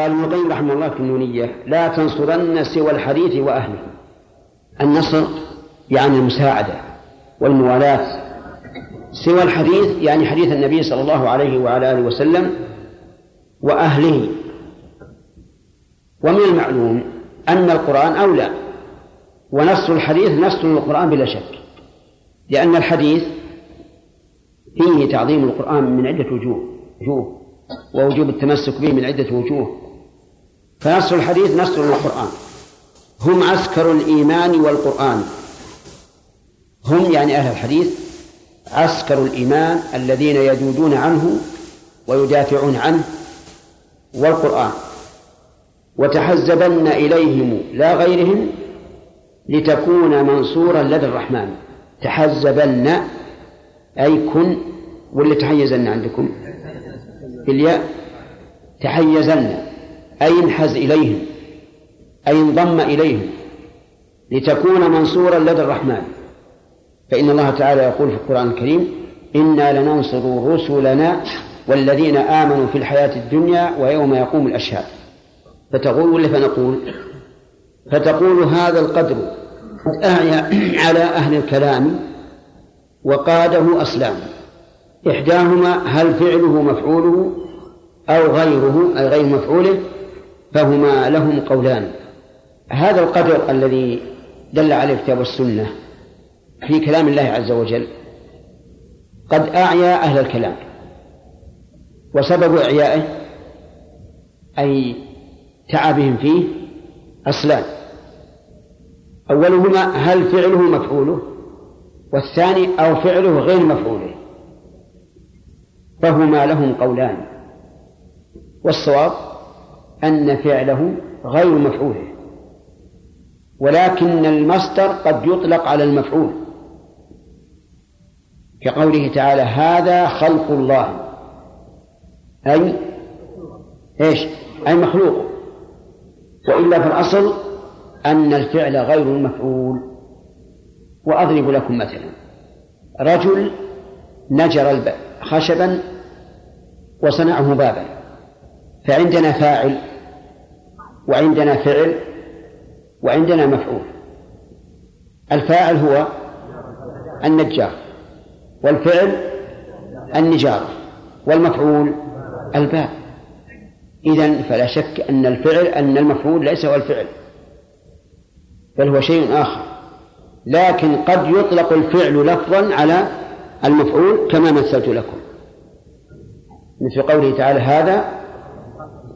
قال ابن القيم رحمه الله في النونية لا تنصرن سوى الحديث وأهله. النصر يعني المساعدة والموالاة. سوى الحديث يعني حديث النبي صلى الله عليه وعلى آله وسلم وأهله. ومن المعلوم أن القرآن أولى ونص الحديث نص للقرآن بلا شك لأن الحديث فيه تعظيم القرآن من عدة وجوه وجوه ووجوب التمسك به من عدة وجوه. فنص الحديث نص للقرآن. هم عسكر الإيمان والقرآن. هم يعني أهل الحديث عسكر الإيمان الذين يجودون عنه ويدافعون عنه والقرآن. وتحزبن إليهم لا غيرهم لتكون منصورا لدى الرحمن. تحزبن أي كن ولا تحيزن عندكم؟ بالياء. تحيزن. أي انحز إليهم أي انضم إليهم لتكون منصورا لدى الرحمن. فإن الله تعالى يقول في القرآن الكريم إنا لننصر رسلنا والذين آمنوا في الحياة الدنيا ويوم يقوم الأشهاد. فتقول ولا فنقول؟ فتقول هذا القدر قد أعيا على أهل الكلام وقاده أسلام إحداهما هل فعله مفعوله أو غيره أي غير مفعوله؟ فهما لهم قولان. هذا القدر الذي دل عليه الكتاب والسنة في كلام الله عز وجل قد أعيا أهل الكلام وسبب إعيائه أي تعبهم فيه أصلان. أولهما هل فعله مفعوله والثاني أو فعله غير مفعوله. فهما لهم قولان. والصواب أن فعله غير مفعوله ولكن المصدر قد يطلق على المفعول. كقوله تعالى هذا خلق الله. أي؟ إيش؟ أي مخلوق. وإلا في الأصل أن الفعل غير المفعول. وأضرب لكم مثلا رجل نجر خشبا وصنعه بابا. فعندنا فاعل وعندنا فعل وعندنا مفعول. الفاعل هو النجار والفعل النجارة والمفعول الباب إذن فلا شك أن الفعل أن المفعول ليس هو الفعل بل هو شيء آخر. لكن قد يطلق الفعل لفظا على المفعول كما مثلت لكم. مثل قوله تعالى هذا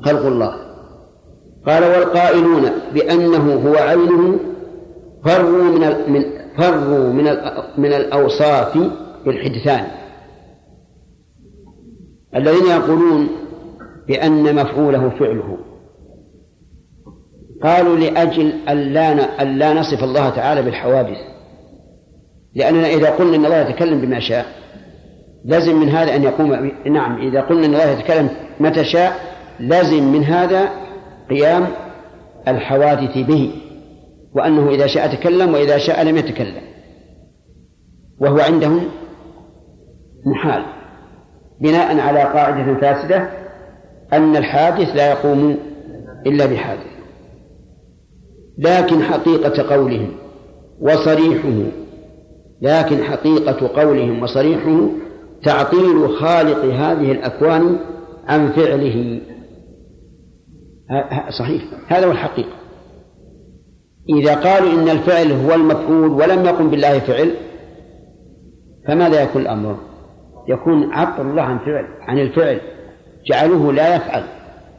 خلق الله قال والقائلون بأنه هو عينه فروا من من فروا من من الأوصاف بالحدثان. الذين يقولون بأن مفعوله فعله. قالوا لأجل ألا ألا نصف الله تعالى بالحوادث. لأننا إذا قلنا أن الله يتكلم بما شاء لازم من هذا أن يقوم نعم إذا قلنا أن الله يتكلم متى شاء لازم من هذا قيام الحوادث به وأنه إذا شاء تكلم وإذا شاء لم يتكلم وهو عندهم محال بناء على قاعدة فاسدة أن الحادث لا يقوم إلا بحادث. لكن حقيقة قولهم وصريحه لكن حقيقة قولهم وصريحه تعطيل خالق هذه الأكوان عن فعله. صحيح. هذا هو الحقيقة. إذا قالوا إن الفعل هو المفعول ولم يقم بالله فعل فماذا يكون الأمر؟ يكون عطل الله عن فعل عن الفعل. جعلوه لا يفعل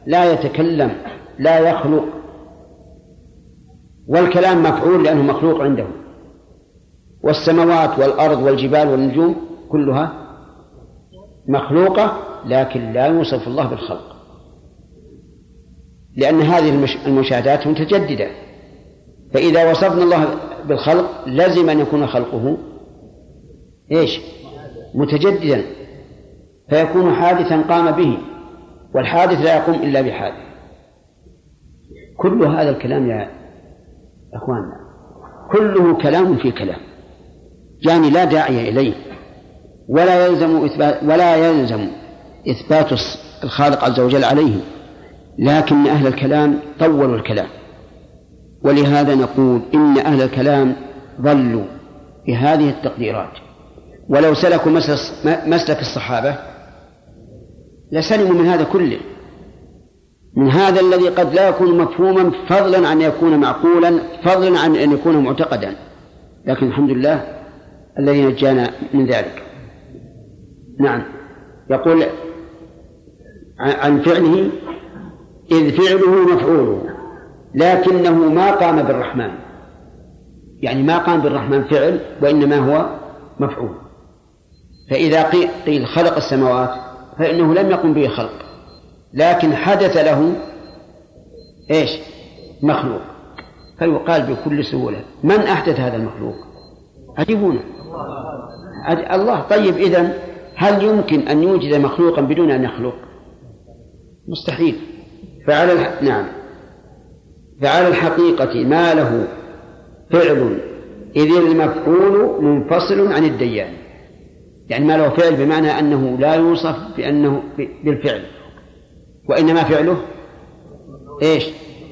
لا يتكلم لا يخلق. والكلام مفعول لأنه مخلوق عنده. والسماوات والأرض والجبال والنجوم كلها مخلوقة لكن لا يوصف الله بالخلق. لأن هذه المشاهدات متجددة. فإذا وصفنا الله بالخلق لزم أن يكون خلقه إيش؟ متجددا. فيكون حادثا قام به والحادث لا يقوم إلا بحادث. كل هذا الكلام يا أخواننا كله كلام في كلام يعني لا داعي إليه ولا يلزم إثبات ولا يلزم إثبات الخالق عز وجل عليه. لكن أهل الكلام طولوا الكلام. ولهذا نقول إن أهل الكلام ضلوا بهذه التقديرات. ولو سلكوا مسلك الصحابة لسلموا من هذا كله. من هذا الذي قد لا يكون مفهوما فضلا عن يكون معقولا فضلا عن أن يكون معتقدا. لكن الحمد لله الذي نجانا من ذلك. نعم. يقول عن فعله إذ فعله مفعوله لكنه ما قام بالرحمن. يعني ما قام بالرحمن فعل وإنما هو مفعول. فإذا قيل خلق السماوات فإنه لم يقم به خلق. لكن حدث له إيش؟ مخلوق. فيقال بكل سهولة من أحدث هذا المخلوق؟ عجبونا الله. طيب إذن هل يمكن أن يوجد مخلوقا بدون أن يخلق؟ مستحيل. فعلى الح... نعم. فعلى الحقيقة ما له فعل إذ المفعول منفصل عن الديان. يعني ما له فعل بمعنى أنه لا يوصف بأنه بالفعل. وإنما فعله إيش؟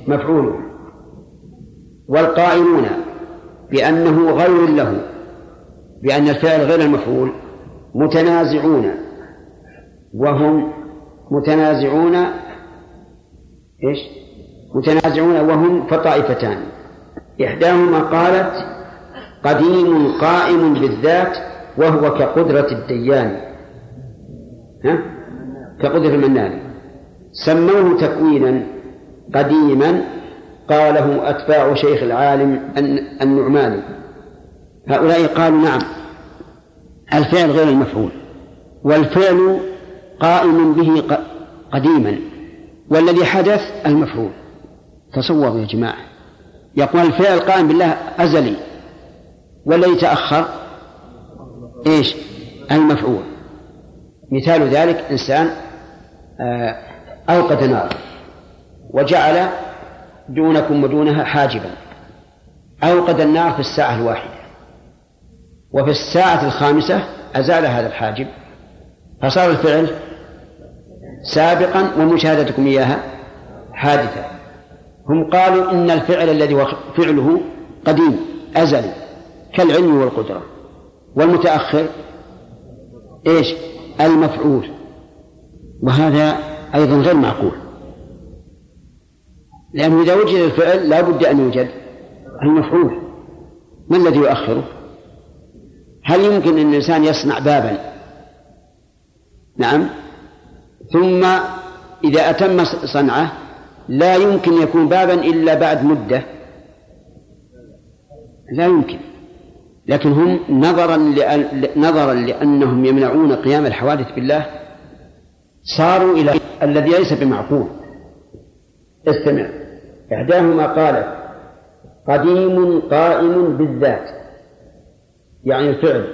مفعوله والقائلون بأنه غير له بأن الفعل غير المفعول متنازعون. وهم متنازعون إيش؟ متنازعون وهم فطائفتان. إحداهما قالت قديم قائم بالذات وهو كقدرة الديان. ها؟ كقدرة المنان. سموه تكوينا قديما قاله أتباع شيخ العالم النعماني. هؤلاء قالوا نعم الفعل غير المفعول والفعل قائم به قديما. والذي حدث المفعول. تصوروا يا جماعة. يقول الفعل قائم بالله أزلي. والذي تأخر إيش؟ المفعول. مثال ذلك إنسان آه، أوقد نار وجعل دونكم ودونها حاجبا. أوقد النار في الساعة الواحدة. وفي الساعة الخامسة أزال هذا الحاجب. فصار الفعل سابقا ومشاهدتكم إياها حادثة. هم قالوا إن الفعل الذي فعله قديم أزلي كالعلم والقدرة. والمتأخر إيش؟ المفعول. وهذا أيضا غير معقول. لأنه إذا وجد الفعل لا بد أن يوجد المفعول. ما الذي يؤخره؟ هل يمكن أن الإنسان يصنع بابا؟ نعم. ثم إذا أتم صنعه لا يمكن يكون بابا إلا بعد مدة. لا يمكن. لكن هم نظرا نظرا لأنهم يمنعون قيام الحوادث بالله صاروا إلى الذي ليس بمعقول. استمع. إحداهما قالت قديم قائم بالذات. يعني الفعل.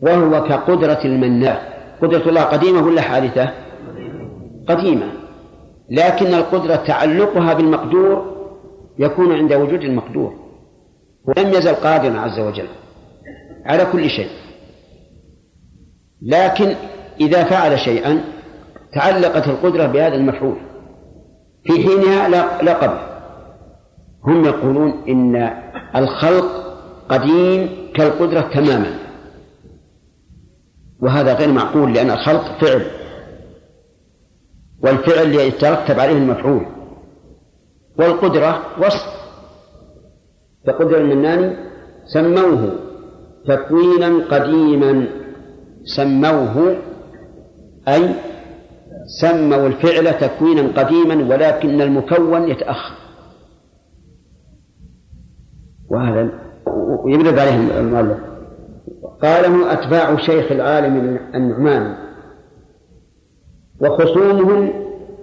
وهو كقدرة المناه قدرة الله قديمة ولا حادثة؟ قديمة لكن القدرة تعلقها بالمقدور يكون عند وجود المقدور ولم يزل قادرا عز وجل على كل شيء. لكن إذا فعل شيئا تعلقت القدرة بهذا المفعول. في حينها لا قبل. هم يقولون إن الخلق قديم كالقدرة تماما. وهذا غير معقول لأن الخلق فعل. والفعل يترتب عليه المفعول. والقدرة وصف. فقدر المناني سموه تكوينا قديما. سموه أي سموا الفعل تكوينا قديما ولكن المكون يتأخر. وهذا يبرد عليه المؤلف. قاله أتباع شيخ العالم النعمان وخصومهم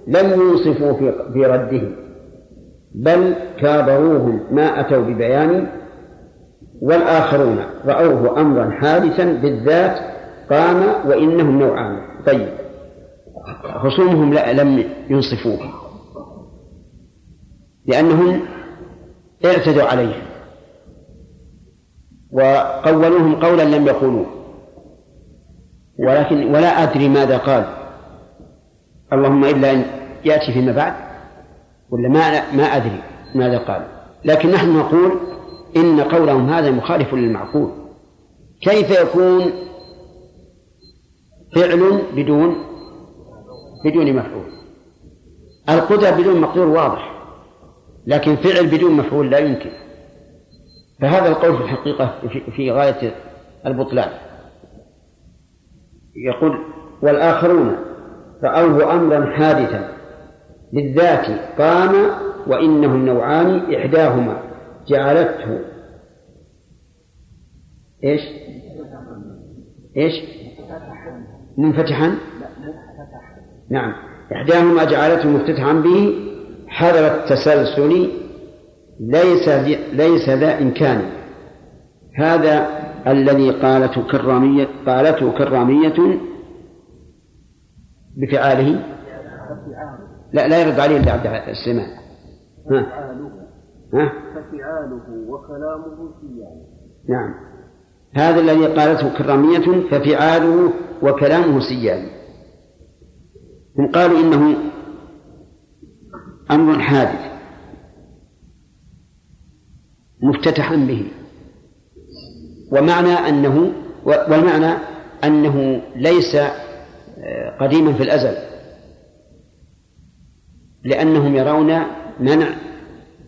لم ينصفوا في رده بل كابروهم ما أتوا ببيان والآخرون رأوه أمرا حادثا بالذات قام وإنهم نوعان. طيب خصومهم لا لم ينصفوه لأنهم اعتدوا عليه وقولوهم قولا لم يقولوه ولكن ولا أدري ماذا قال. اللهم إلا أن يأتي فيما بعد ولا ما ما أدري ماذا قال. لكن نحن نقول إن قولهم هذا مخالف للمعقول. كيف يكون فعل بدون بدون مفعول؟ القدرة بدون مقدور واضح لكن فعل بدون مفعول لا يمكن. فهذا القول في الحقيقة في غاية البطلان. يقول والآخرون رأوه أمرا حادثا. للذات قام وإنه النوعان إحداهما. جعلته. إيش؟ إيش؟ منفتحا؟ نعم. إحداهما جعلته مفتتحا به. حذر التسلسل. ليس ليس ذا إمكان. هذا الذي قالته كرامية قالته كرامية بفعاله؟ لا لا يرد عليه إلا عبد السليمان ها؟ ها؟ ففعاله وكلامه سيان نعم. هذا الذي قالته كرامية ففعاله وكلامه سيان هم قالوا إنه أمر حادث. مفتتحا به. ومعنى أنه والمعنى أنه ليس قديما في الأزل لأنهم يرون منع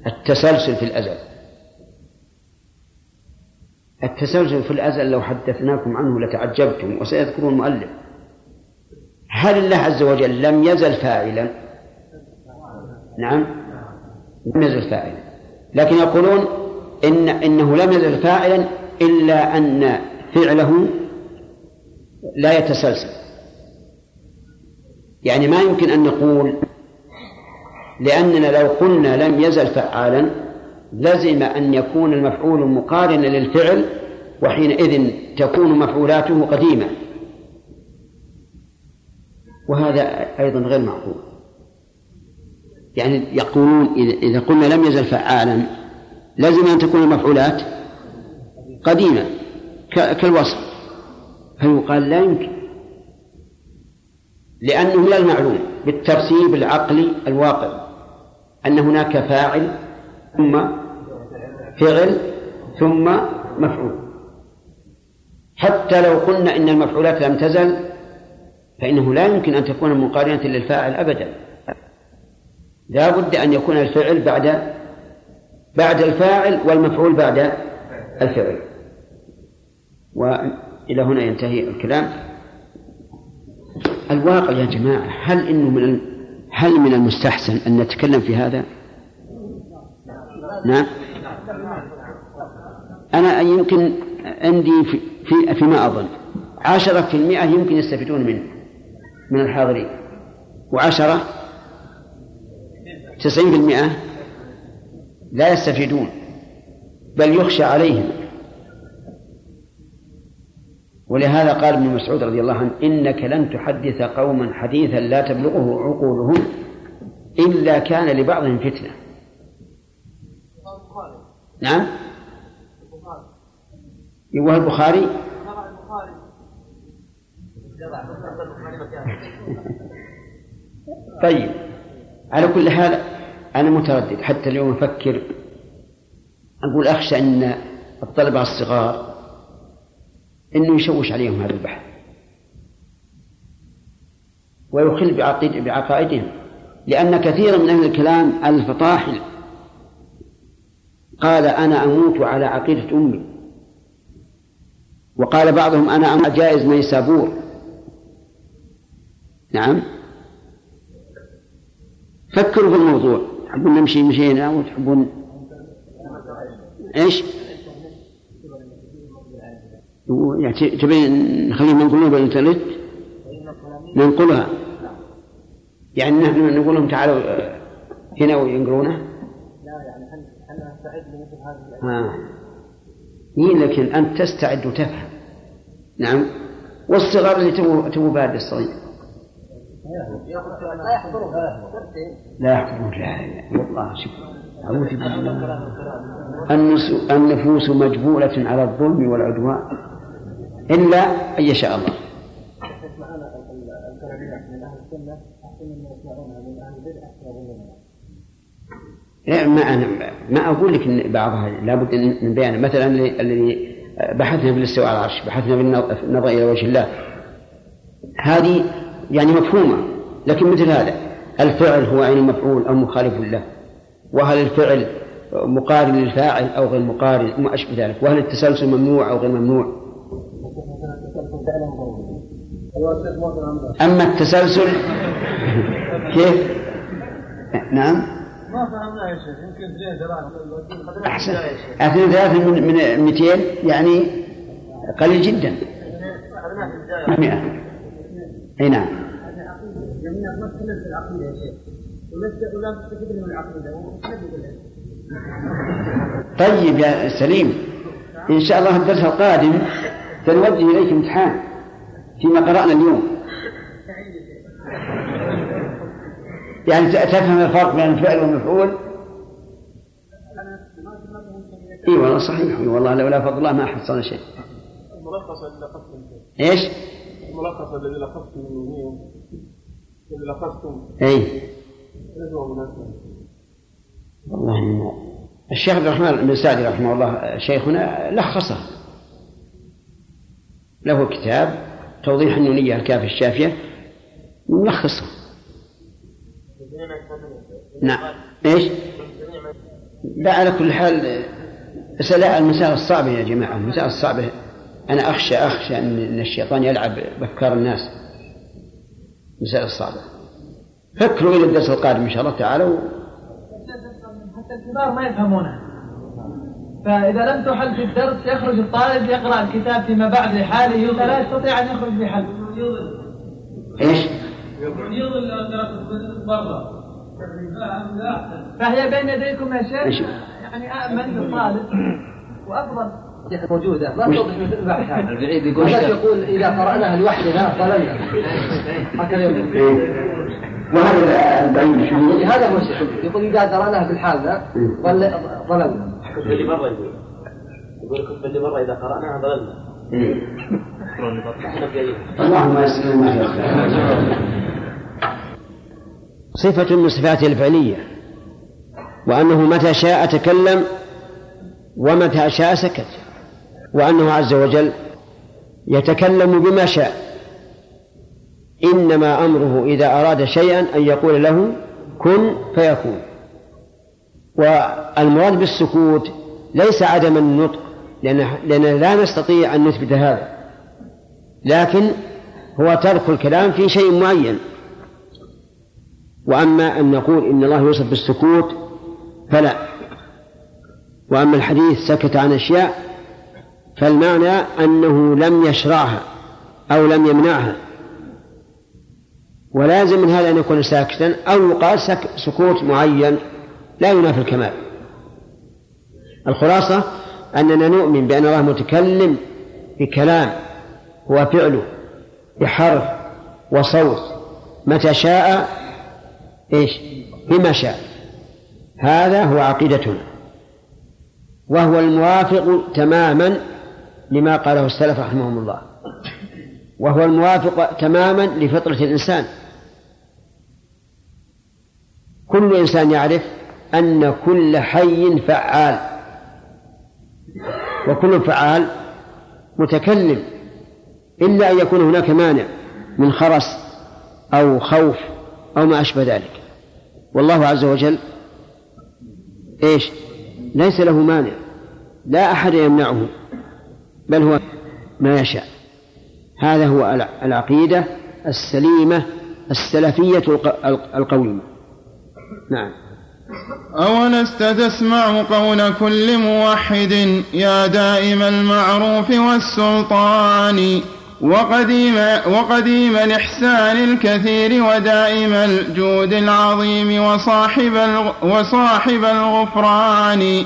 التسلسل في الأزل. التسلسل في الأزل لو حدثناكم عنه لتعجبتم وسيذكر المؤلف. هل الله عز وجل لم يزل فاعلا؟ نعم لم يزل فاعلا. لكن يقولون إن إنه لم يزل فاعلا إلا أن فعله لا يتسلسل. يعني ما يمكن أن نقول لأننا لو قلنا لم يزل فعالا لزم أن يكون المفعول مقارنا للفعل وحينئذ تكون مفعولاته قديمة. وهذا أيضا غير معقول. يعني يقولون إذا قلنا لم يزل فعالا لازم أن تكون المفعولات قديمة كالوصف. فيقال لا يمكن؟ لأنه من المعلوم بالترتيب العقلي الواقع. أن هناك فاعل ثم فعل ثم مفعول. حتى لو قلنا إن المفعولات لم تزل فإنه لا يمكن أن تكون مقارنة للفاعل أبدا. لا بد أن يكون الفعل بعد بعد الفاعل والمفعول بعد الفعل. وإلى هنا ينتهي الكلام. الواقع يا جماعة هل إنه من هل من المستحسن أن نتكلم في هذا؟ نعم. أنا يمكن عندي في, في فيما أظن. عشرة في المئة يمكن يستفيدون منه من الحاضرين. وعشرة؟ تسعين في المئة؟ لا يستفيدون بل يخشى عليهم. ولهذا قال ابن مسعود رضي الله عنه إنك لن تحدث قوما حديثا لا تبلغه عقولهم إلا كان لبعضهم فتنة. نعم؟ يوه البخاري؟ طيب على كل حال أنا متردد حتى اليوم أفكر أقول أخشى أن الطلبة الصغار أنه يشوش عليهم هذا البحث ويخل بعقائدهم. لأن كثيرا من أهل الكلام الفطاحل قال أنا أموت على عقيدة أمي. وقال بعضهم أنا أموت جائز نيسابور نعم. فكروا في الموضوع. تحبون نمشي مشينا وتحبون إيش؟ يعني تبين نخليهم ينقلون بالانترنت ننقلها يعني نحن نقول لهم تعالوا آه، هنا وينقلونه لا يعني هل هل نستعد لمثل هذه آه. إيه لكن أنت تستعد وتفهم نعم والصغار اللي تبوا تبوا بارد الصغير لا يحضرون لا يحضرون لا والله شوف أعوذ بالله النفوس مجبولة على الظلم والعدوان إلا أن يشاء الله. ما أنا ما أقول لك إن بعضها لابد من بيان. مثلا الذي بحثنا في الاستواء على العرش بحثنا في النظر إلى وجه الله. هذه يعني مفهومة لكن مثل هذا الفعل هو عين مفعول أو مخالف له وهل الفعل مقارن للفاعل أو غير مقارن؟ وما أشبه ذلك. وهل التسلسل ممنوع أو غير ممنوع؟ أما التسلسل؟ كيف؟ نعم؟ ما فهمنا يا شيخ يمكن اثنين ثلاثة أحسن من من 200 يعني قليل جدا. 100 أي نعم. ما العقيدة يا شيخ العقيدة طيب يا سليم إن شاء الله الدرس القادم سنوجه إليك امتحان. فيما قرأنا اليوم. يعني تفهم الفرق بين الفعل والمفعول؟ إي والله صحيح. إي والله لولا فضل الله ما حصلنا شيء. الملخص الذي لخصتم إيش؟ الملخص الذي لخصتم الذي لخصتم إي. والله الشيخ عبد الرحمن بن سعدي رحمه الله شيخنا لخصه. له كتاب توضيح النونية الكافية الشافية ملخصة. نعم. إيش؟ لا على كل حال المسائل الصعبة يا جماعة المسائل الصعبة. أنا أخشى أخشى أن الشيطان يلعب بأفكار الناس. المسائل الصعبة فكروا إلى الدرس القادم إن شاء الله تعالى و... حتى الكبار ما يفهمونها. فإذا لم تحل في الدرس يخرج الطالب يقرأ الكتاب فيما بعد لحاله فلا يستطيع أن يخرج بحل. إيش؟ فهي بين يديكم يا شيخ يعني أأمن للطالب وأفضل. موجودة ما توضح مثل البعيد يقول يقول إذا قرأناها لوحدنا ضللنا هكذا يقول وهذا البعيد هذا هو الشيخ. يقول إذا قرأناها بالحال ضللنا اللي مرة يقول. يقول الكتب اللي مرة إذا قرأناها ضللنا. اللهم يسلم صفة من صفاته الفعلية. وأنه متى شاء تكلم ومتى شاء سكت. وأنه عز وجل يتكلم بما شاء. إنما أمره إذا أراد شيئا أن يقول له كن فيكون. والمراد بالسكوت ليس عدم النطق لأننا لا نستطيع أن نثبت هذا. لكن هو ترك الكلام في شيء معين. وأما أن نقول إن الله يوصف بالسكوت فلا. وأما الحديث سكت عن أشياء فالمعنى أنه لم يشرعها أو لم يمنعها. ولازم من هذا أن يكون ساكتا أو يقال سكوت معين. لا ينافي الكمال. الخلاصة أننا نؤمن بأن الله متكلم بكلام هو فعله بحرف وصوت متى شاء إيش؟ بما شاء. هذا هو عقيدتنا. وهو الموافق تماما لما قاله السلف رحمهم الله. وهو الموافق تماما لفطرة الإنسان. كل إنسان يعرف أن كل حي فعال. وكل فعال متكلم. إلا أن يكون هناك مانع من خرس أو خوف أو ما أشبه ذلك. والله عز وجل إيش؟ ليس له مانع. لا أحد يمنعه بل هو ما يشاء. هذا هو العقيدة السليمة السلفية القويمة. نعم. أولست تسمع قول كل موحد يا دائم المعروف والسلطان وقديم, وقديم الإحسان الكثير ودائم الجود العظيم وصاحب, وصاحب الغفران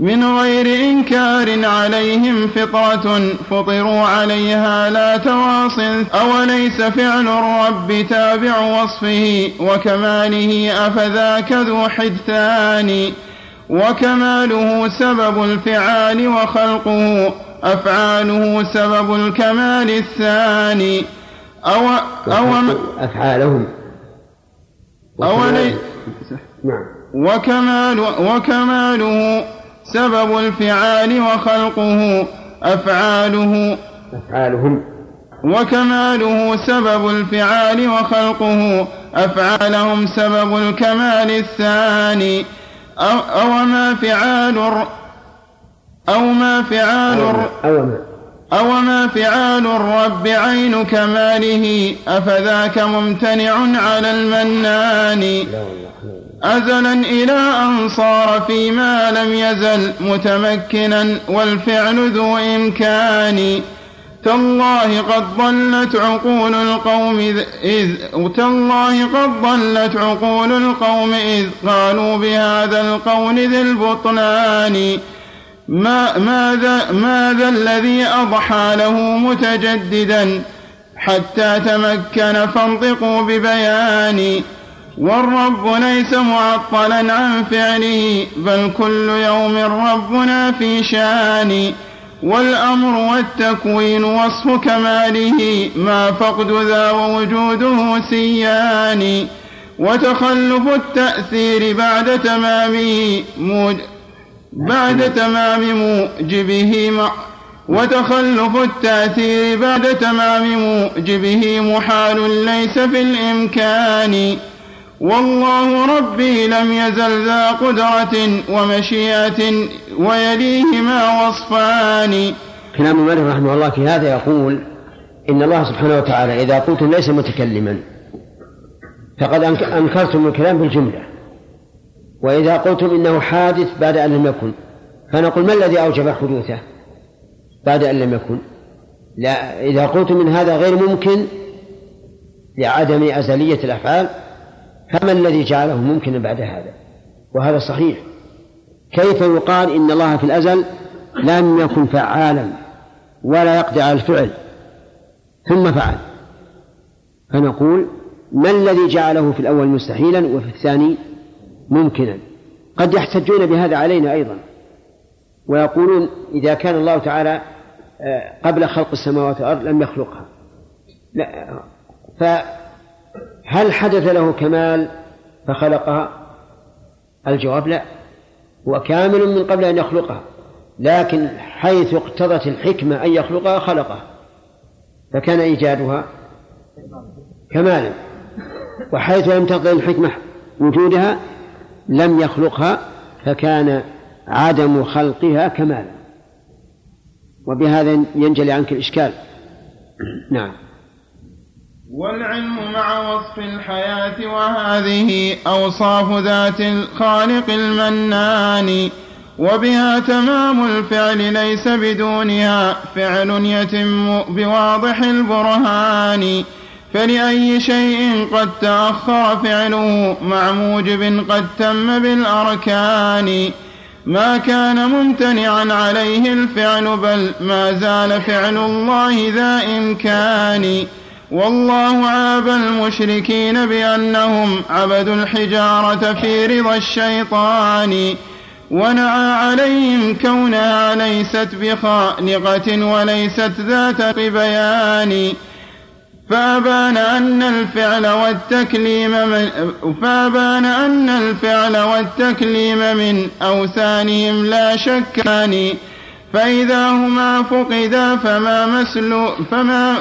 من غير إنكار عليهم فطرة فطروا عليها لا تواصل. أوليس فعل الرب تابع وصفه؟ وكماله أفذاك ذو حدثان؟ وكماله سبب الفعال وخلقه؟ أفعاله سبب الكمال الثاني؟ أو أو أفعالهم. أولي نعم. وكمال وكماله سبب الفعال وخلقه أفعاله. أفعالهم. وكماله سبب الفعال وخلقه أفعالهم سبب الكمال الثاني. أو, أو ما فعال أو ما فعال أو ما أو ما فعال الرب عين كماله أفذاك ممتنع على المنان. أزلا إلى أن صار فيما لم يزل متمكنا والفعل ذو إمكان. تالله قد ضلت عقول القوم إذ تالله قد ضلت عقول القوم إذ قالوا بهذا القول ذي البطلان. ما ماذا ماذا الذي أضحى له متجددا؟ حتى تمكن فانطقوا ببيان. والرب ليس معطلا عن فعله بل كل يوم ربنا في شان والأمر والتكوين وصف كماله ما فقد ذا ووجوده سيان وتخلف التأثير بعد تمامه بعد تمام موجبه وتخلف التأثير بعد تمام موجبه محال ليس في الإمكان. والله ربي لم يزل ذا قدرة ومشيئة ويليهما وصفان. كلام المؤلف رحمه الله في هذا يقول إن الله سبحانه وتعالى إذا قلتم ليس متكلما فقد أنكرتم الكلام بالجملة. وإذا قلتم إنه حادث بعد أن لم يكن فنقول ما الذي أوجب حدوثه بعد أن لم يكن؟ لا إذا قلتم إن هذا غير ممكن لعدم أزلية الأفعال فما الذي جعله ممكنا بعد هذا؟ وهذا صحيح. كيف يقال إن الله في الأزل لم يكن فعالا ولا يقدر على الفعل؟ ثم فعل. فنقول ما الذي جعله في الأول مستحيلا وفي الثاني ممكنا؟ قد يحتجون بهذا علينا أيضا. ويقولون إذا كان الله تعالى آه، قبل خلق السماوات والأرض لم يخلقها. لا فهل حدث له كمال فخلقها الجواب لا. هو كامل من قبل أن يخلقها لكن حيث اقتضت الحكمة أن يخلقها خلقها فكان إيجادها كمالا. وحيث لم تقضي الحكمة وجودها لم يخلقها فكان عدم خلقها كمالا. وبهذا ينجلي عنك الإشكال. نعم. والعلم مع وصف الحياة وهذه أوصاف ذات الخالق المنان وبها تمام الفعل ليس بدونها فعل يتم بواضح البرهان. فلأي شيء قد تأخر فعله مع موجب قد تم بالأركان. ما كان ممتنعا عليه الفعل بل ما زال فعل الله ذا إمكان. والله عاب المشركين بأنهم عبدوا الحجارة في رضا الشيطان ونعى عليهم كونها ليست بخالقة وليست ذات بيان فأبان أن الفعل والتكليم من فأبان أن الفعل والتكليم من أوثانهم لا شكان فإذا هما فقدا فما مسلو فما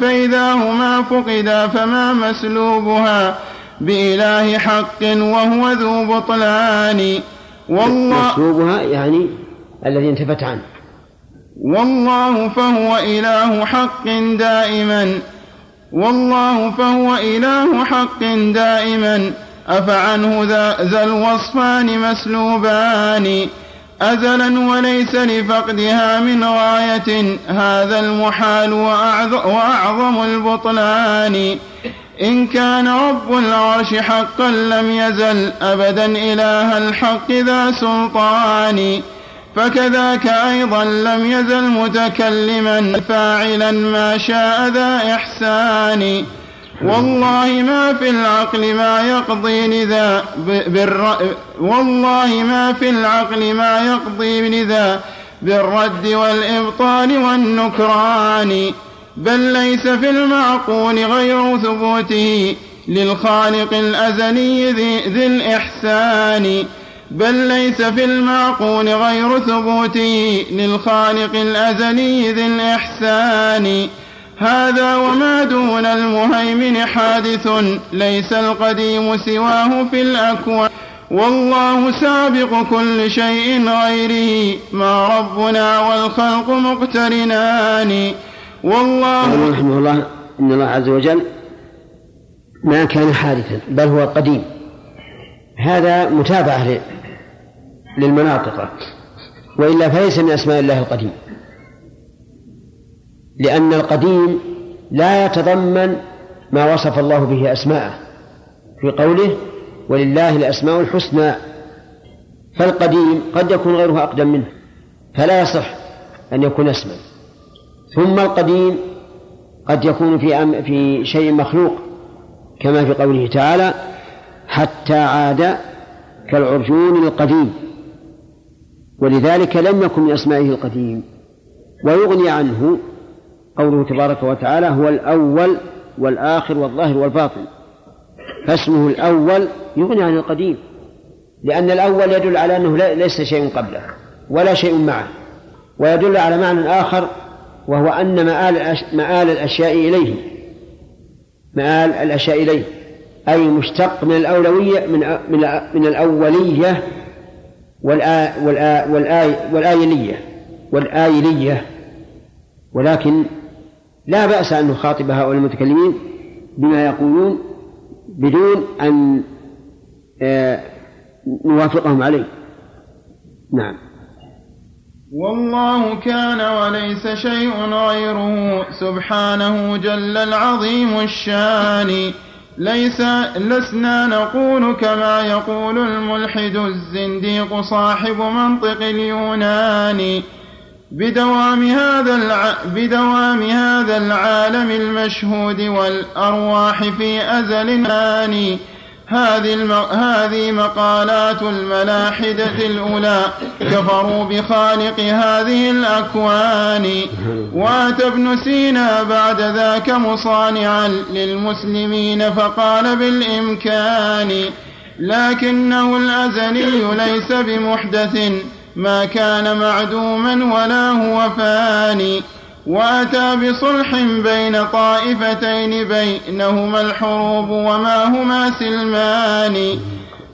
فإذا هما فقدا فما مسلوبها بإله حق وهو ذو بطلان. والله مسلوبها يعني الذي انتفت عنه. والله فهو إله حق دائما. والله فهو إله حق دائما. أفعنه ذا الوصفان مسلوبان. أزلا وليس لفقدها من غاية هذا المحال وأعظم البطلان. إن كان رب العرش حقا لم يزل أبدا إله الحق ذا سلطان. فكذاك أيضا لم يزل متكلما فاعلا ما شاء ذا إحسان. والله ما في العقل ما يقضي لذا بالر... والله ما في العقل ما يقضي لذا بالرد والإبطال والنكران بل ليس في المعقول غير ثبوته للخالق الأزلي ذي, الإحسان بل ليس في المعقول غير ثبوته للخالق الأزلي ذي الإحسان. هذا وما دون المهيمن حادث ليس القديم سواه في الأكوان. والله سابق كل شيء غيره ما ربنا والخلق مقترنان. والله رحمه الله إن الله عز وجل ما كان حادثا بل هو قديم. هذا متابعة للمناطق وإلا فليس من أسماء الله القديم. لأن القديم لا يتضمن ما وصف الله به أسماءه. في قوله ولله الأسماء الحسنى فالقديم قد يكون غيره أقدم منه فلا يصح أن يكون اسما. ثم القديم قد يكون في في شيء مخلوق كما في قوله تعالى حتى عاد كالعرجون القديم. ولذلك لم يكن من أسمائه القديم. ويغني عنه قوله تبارك وتعالى هو الأول والآخر والظاهر والباطن. فاسمه الأول يغني عن القديم لأن الأول يدل على أنه ليس شيء قبله ولا شيء معه ويدل على معنى آخر وهو أن مآل مآل الأشياء إليه. مآل الأشياء إليه أي مشتق من الأولوية من من من الأولية والآ والآ والآي والآيلية والآيلية. ولكن لا بأس أن نخاطب هؤلاء المتكلمين بما يقولون بدون أن آه، نوافقهم عليه. نعم. والله كان وليس شيء غيره. سبحانه جل العظيم الشان. ليس لسنا نقول كما يقول الملحد الزنديق صاحب منطق اليونان. بدوام هذا الع... بدوام هذا العالم المشهود والأرواح في أزل الآن. هذه الم... هذه مقالات الملاحدة الأولى. كفروا بخالق هذه الأكوان. وأتى ابن سينا بعد ذاك مصانعا للمسلمين فقال بالإمكان. لكنه الأزلي ليس بمحدث. ما كان معدوما ولا هو فاني. وأتى بصلح بين طائفتين بينهما الحروب وما هما سلمان.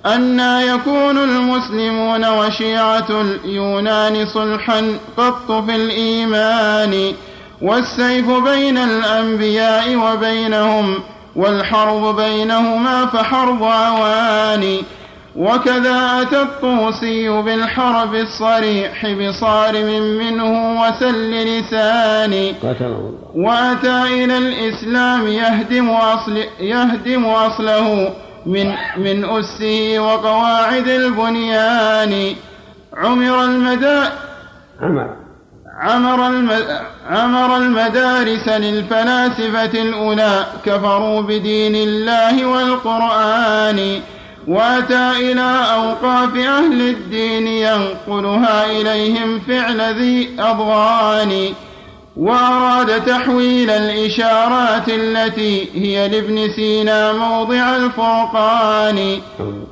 أنا يكون المسلمون وشيعة اليونان صلحا قط في الإيمان. والسيف بين الأنبياء وبينهم والحرب بينهما فحرب عواني وكذا أتى الطوسي بالحرب الصريح بصارم منه وسل لساني. وأتى إلى الإسلام يهدم أصل يهدم أصله من من أسه وقواعد البنيان. عمر المدى عمر. عمر المدارس للفلاسفة الأولى. كفروا بدين الله والقرآن. وأتى إلى أوقاف أهل الدين ينقلها إليهم فعل ذي أضغان وأراد تحويل الإشارات التي هي لابن سينا موضع الفرقان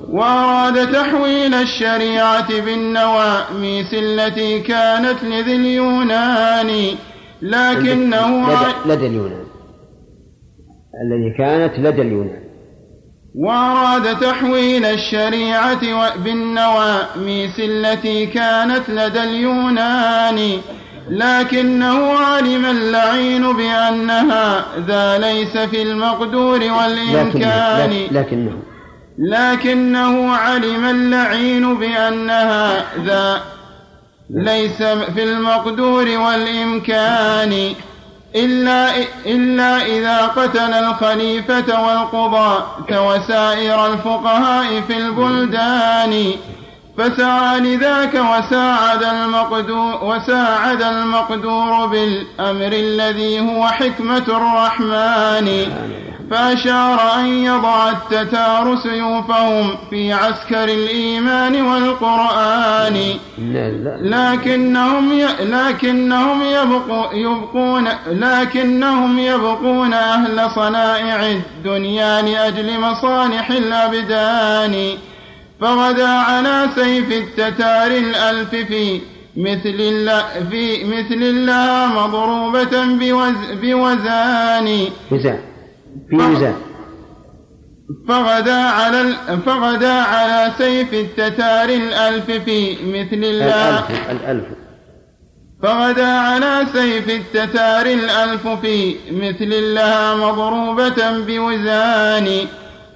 وأراد تحويل الشريعة بالنواميس التي كانت لذي اليونان لكنه لدى, لدى اليونان. الذي كانت لدى اليونان. وأراد تحويل الشريعة بالنواميس التي كانت لدى اليونان لكنه علم اللعين بأنها ذا ليس في المقدور والإمكان. لكنه. لكنه علم اللعين بأنها ذا ليس في المقدور والإمكان. إلا, إلا إذا قتل الخليفة والقضاة وسائر الفقهاء في البلدان. فسعى لذاك وساعد المقدور, وساعد المقدور بالأمر الذي هو حكمة الرحمن. فأشار أن يضع التتار سيوفهم في عسكر الإيمان والقرآن. لكنهم. لكنهم يبقوا يبقون لكنهم يبقون أهل صنائع الدنيا لأجل مصالح الأبدان. فغدا على سيف التتار الألف في مثل الله في مثل الله مضروبة بوز بوزان. وزان. في وزان فغدا على فغدا على سيف التتار الألف في مثل الله. الألف الألف. فغدا على سيف التتار الألف في مثل الله مضروبة بوزان.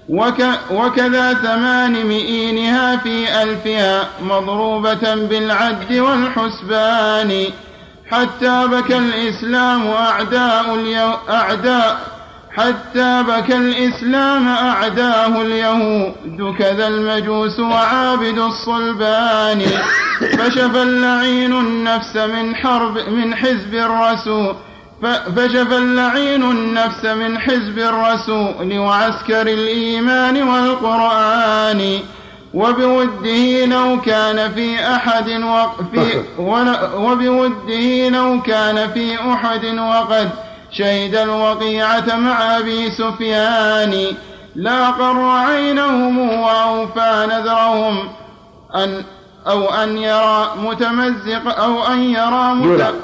وك وكذا ثمان مئينها في ألفها مضروبة بالعد والحسبان. حتى بكى الإسلام أعداء اليو أعداء حتى بكى الإسلام أعداه اليهود كذا المجوس وعابد الصلبان فشفى اللعين النفس من حرب من حزب الرسول. فشفى اللعين النفس من حزب الرسول وعسكر الإيمان والقرآن. وبوده لو كان في أحد وفي وبوده لو كان في أحد وقد شهد الوقيعة مع أبي سفيان. لا قر عينهم وأوفى نذرهم أن أو أن يرى متمزق أو أن يرى متمزق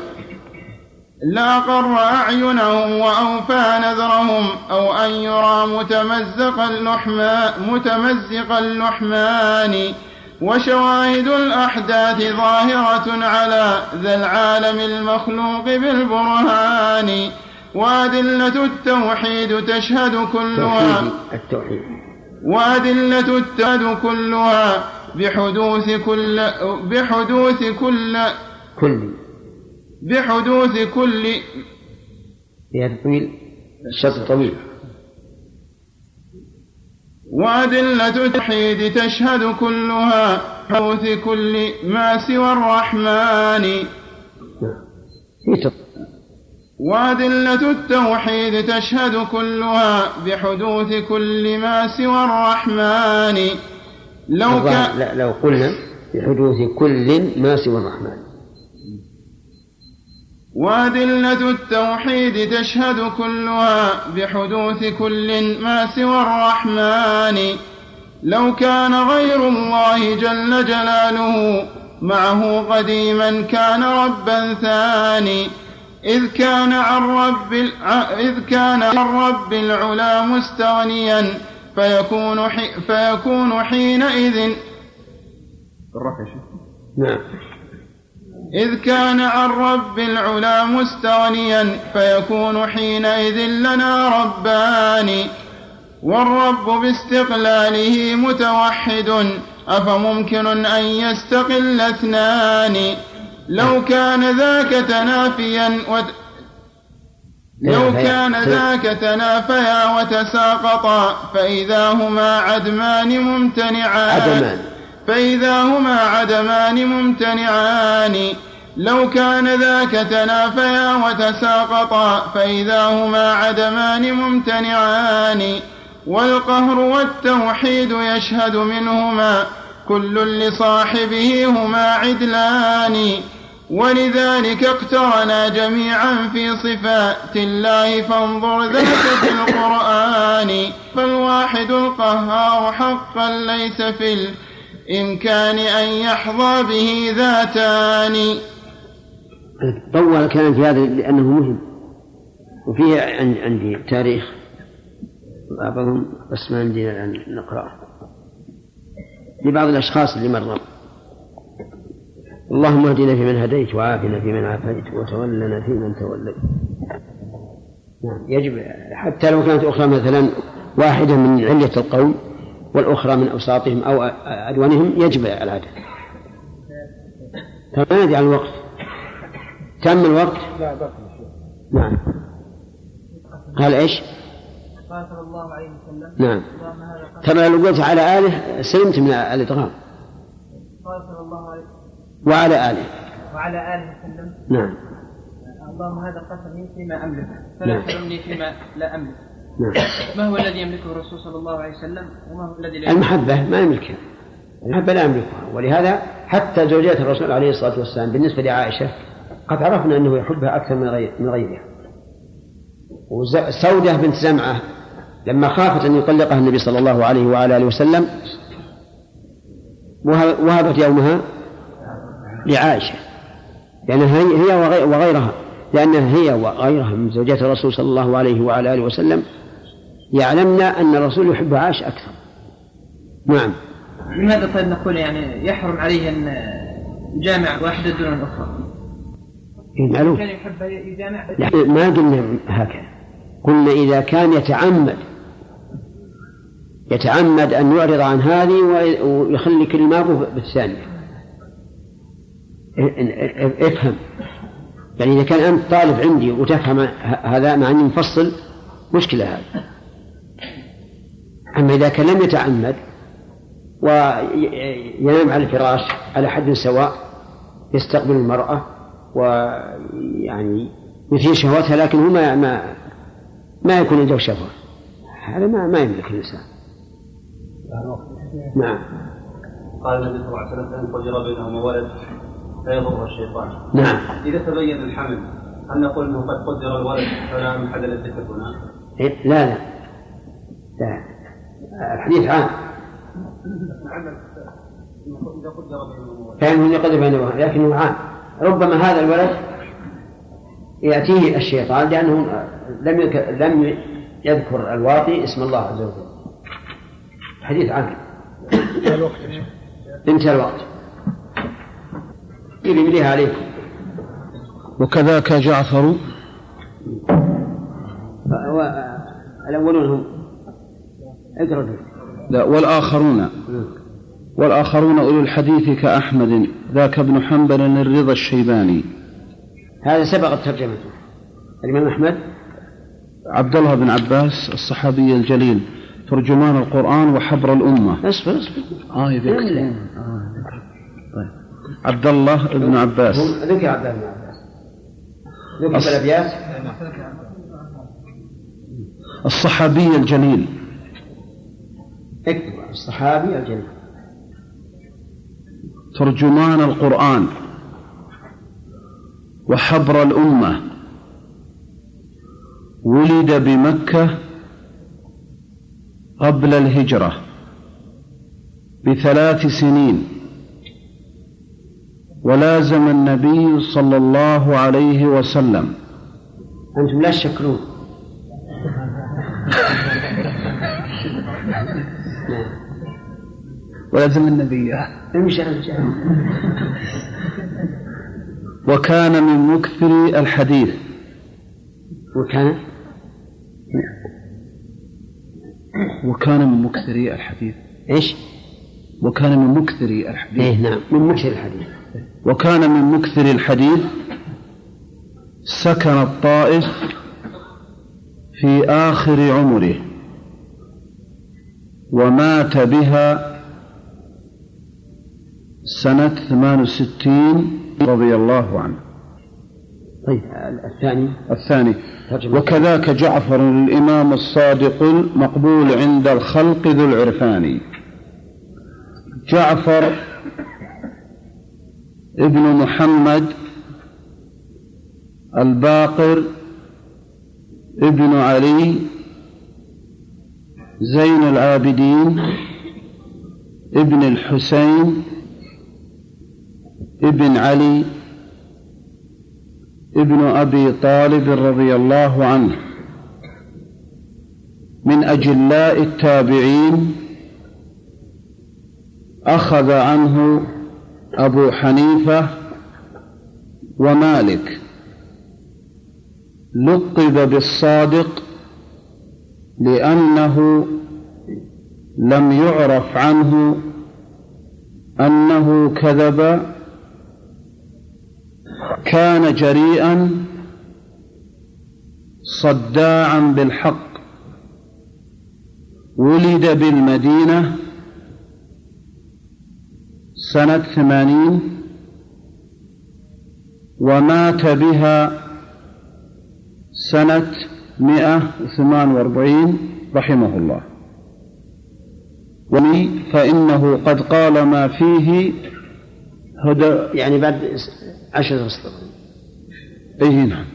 لا قر أعينهم وأوفى نذرهم أو أن يرى متمزق اللحمان متمزق اللحمان. وشواهد الأحداث ظاهرة على ذا العالم المخلوق بالبرهان. وأدلة التوحيد تشهد كلها. التوحيد. وأدلة التوحيد كلها بحدوث كل بحدوث كل كل. بحدوث كل. هذا طويل الشرط طويل. وأدلة التوحيد تشهد كلها بحدوث كل ما سوى الرحمن. وأدلة التوحيد تشهد كلها بحدوث كل ما سوى الرحمن. لو كان لو قلنا بحدوث كل ما سوى الرحمن. وأدلة التوحيد تشهد كلها بحدوث كل ما سوى الرحمن. لو كان غير الله جل جلاله معه قديما كان ربا ثاني. إذ كان عن رب إذ كان عن رب العلا مستغنيا فيكون حي فيكون حينئذ. نعم. إذ كان عن رب العلا مستغنيا فيكون حينئذ لنا ربان. والرب باستقلاله متوحد أفممكن أن يستقل اثنان؟ لو كان ذاك تنافيا وت... لو كان ذاك تنافيا وتساقطا فإذا هما عدمان ممتنعان. عدمان. فإذا هما عدمان ممتنعان. لو كان ذاك تنافيا وتساقطا فإذا هما عدمان ممتنعان. والقهر والتوحيد يشهد منهما كل لصاحبه هما عدلان. ولذلك اقترنا جميعا في صفات الله فانظر ذاك في القرآن. فالواحد القهار حقا ليس في الإمكان أن يحظى به ذاتان. طول الكلام في هذا لأنه مهم وفيه عندي تاريخ بعضهم بس ما عندنا الآن نقرأه. لبعض الأشخاص اللي مروا. اللهم اهدنا فيمن هديت وعافنا فيمن عافيت وتولنا فيمن توليت. نعم يجب حتى لو كانت أخرى مثلا واحدة من علة القوم والأخرى من أوساطهم أو أدوانهم يجب العدد فما عن الوقت. تم الوقت؟ نعم. قال إيش؟ قال صلى الله عليه وسلم نعم. ترى لو قلت على آله سلمت من الإدغام. قال صلى الله عليه وعلى آله. وعلى آله وسلم. نعم. اللهم هذا قسمي فيما أملك. فلا نعم. تلمني فيما لا أملك. نعم. ما هو الذي يملكه الرسول صلى الله عليه وسلم؟ وما هو الذي لا المحبة ما يملكها. المحبة لا يملكها. ولهذا حتى زوجات الرسول عليه الصلاة والسلام بالنسبة لعائشة قد عرفنا أنه يحبها أكثر من غيرها. وسودة بنت زمعة لما خافت أن يطلقها النبي صلى الله عليه وعلى آله وسلم وهبت يومها لعائشة. لأنها هي وغيرها. لأنها هي وغيرها من زوجات الرسول صلى الله عليه وعلى آله وسلم يعلمن أن الرسول يحب عائشة أكثر. نعم. لماذا طيب نقول يعني يحرم عليه أن يجامع واحدة دون الأخرى؟ إيه، معلوم. كان يحب يجامع. يعني ما قلنا هكذا. قلنا إذا كان يتعمد يتعمد أن يعرض عن هذه ويخلي كلماته بالثانية. افهم. يعني إذا كان أنت طالب عندي وتفهم هذا مع أني مفصل مشكلة هذه. أما إذا كان لم يتعمد وينام على الفراش على حد سواء يستقبل المرأة ويعني يثير شهوتها لكن هو ما ما, ما يكون عنده شهوة. هذا ما ما يملك الإنسان. نعم. قال النبي صلى الله عليه وسلم أن قدر بينهما ولد. لا يضر الشيطان. نعم. إذا تبين الحمل هل نقول إنه قد قدر الولد فلا محل للذكر هنا؟ إيه؟ لا لا. لا. الحديث عام. فإنه يقدر بينهما لكنه عام. ربما هذا الولد يأتيه الشيطان لأنه لم لم يذكر الواطي اسم الله عز وجل. حديث عام. انتهى الوقت. يمليها عليكم وكذاك جعفر. الأولون هم. اقرأ. لا والآخرون. والآخرون أولو الحديث كأحمد ذاك ابن حنبل الرضا الشيباني. هذا سبقت ترجمته الإمام أحمد. عبد الله بن عباس الصحابي الجليل ترجمان القرآن وحبر الأمة. اصبر اصبر. آه يذكر آه طيب. عبد الله بن عباس. ذكر عبد الله. بن عباس ذكر في الأبيات الصحابي الجليل. اكتب الصحابي الجليل. ترجمان القرآن وحبر الأمة. ولد بمكة قبل الهجرة بثلاث سنين. ولازم النبي صلى الله عليه وسلم. أنتم لا تشكرون ولازم النبي. امشي امشي وكان من مكثر الحديث. وكان؟ وكان من مكثري الحديث. إيش؟ وكان من مكثري الحديث. إيه نعم. من مكثر الحديث. وكان من مكثر الحديث سكن الطائف في آخر عمره ومات بها سنة 68 رضي الله عنه. طيب الثاني؟ الثاني. وكذاك جعفر الإمام الصادق المقبول عند الخلق ذو العرفان. جعفر ابن محمد الباقر ابن علي زين العابدين ابن الحسين ابن علي ابن أبي طالب رضي الله عنه. من أجلاء التابعين أخذ عنه أبو حنيفة ومالك. لقب بالصادق لأنه لم يعرف عنه أنه كذب كان جريئا صداعا بالحق. ولد بالمدينة سنة ثمانين ومات بها سنة مئة ثمان وأربعين رحمه الله. ولي فإنه قد قال ما فيه هدى يعني بعد عشرة أسطر أي نعم.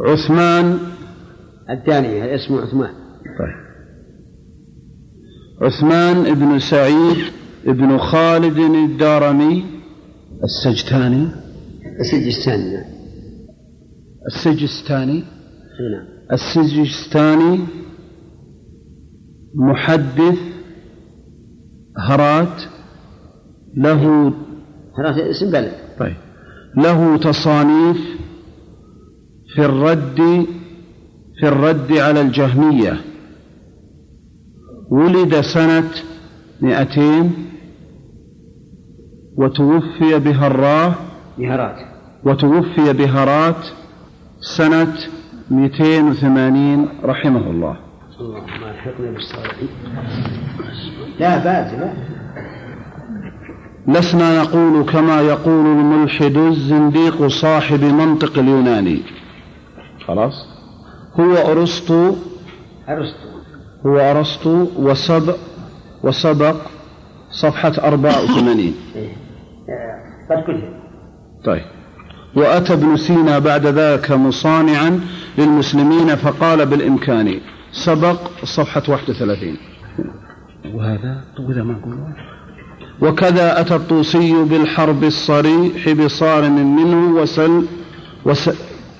عثمان الثاني اسمه عثمان. طيب. عثمان بن سعيد بن خالد الدارمي السجتاني السجستاني نعم. السجستاني. نعم. السجستاني محدث هرات له هرات اسم بلد. طيب. له تصانيف في الرد في الرد على الجهمية. ولد سنة مئتين وتوفي بهراه بهرات وتوفي بهرات سنة 280 رحمه الله. اللهم ألحقنا بالصالحين. لا بأس لا. لسنا نقول كما يقول الملحد الزنديق صاحب منطق اليوناني. خلاص؟ هو أرسطو أرسطو. هو أرسطو وسبق وسبق صفحة 84 إيه. آه، قد كتب طيب. وأتى ابن سينا بعد ذاك مصانعا للمسلمين فقال بالإمكان. سبق صفحة 31 وهذا وإذا ما قلنا وكذا أتى الطوسي بالحرب الصريح بصارم منه وسل وسل,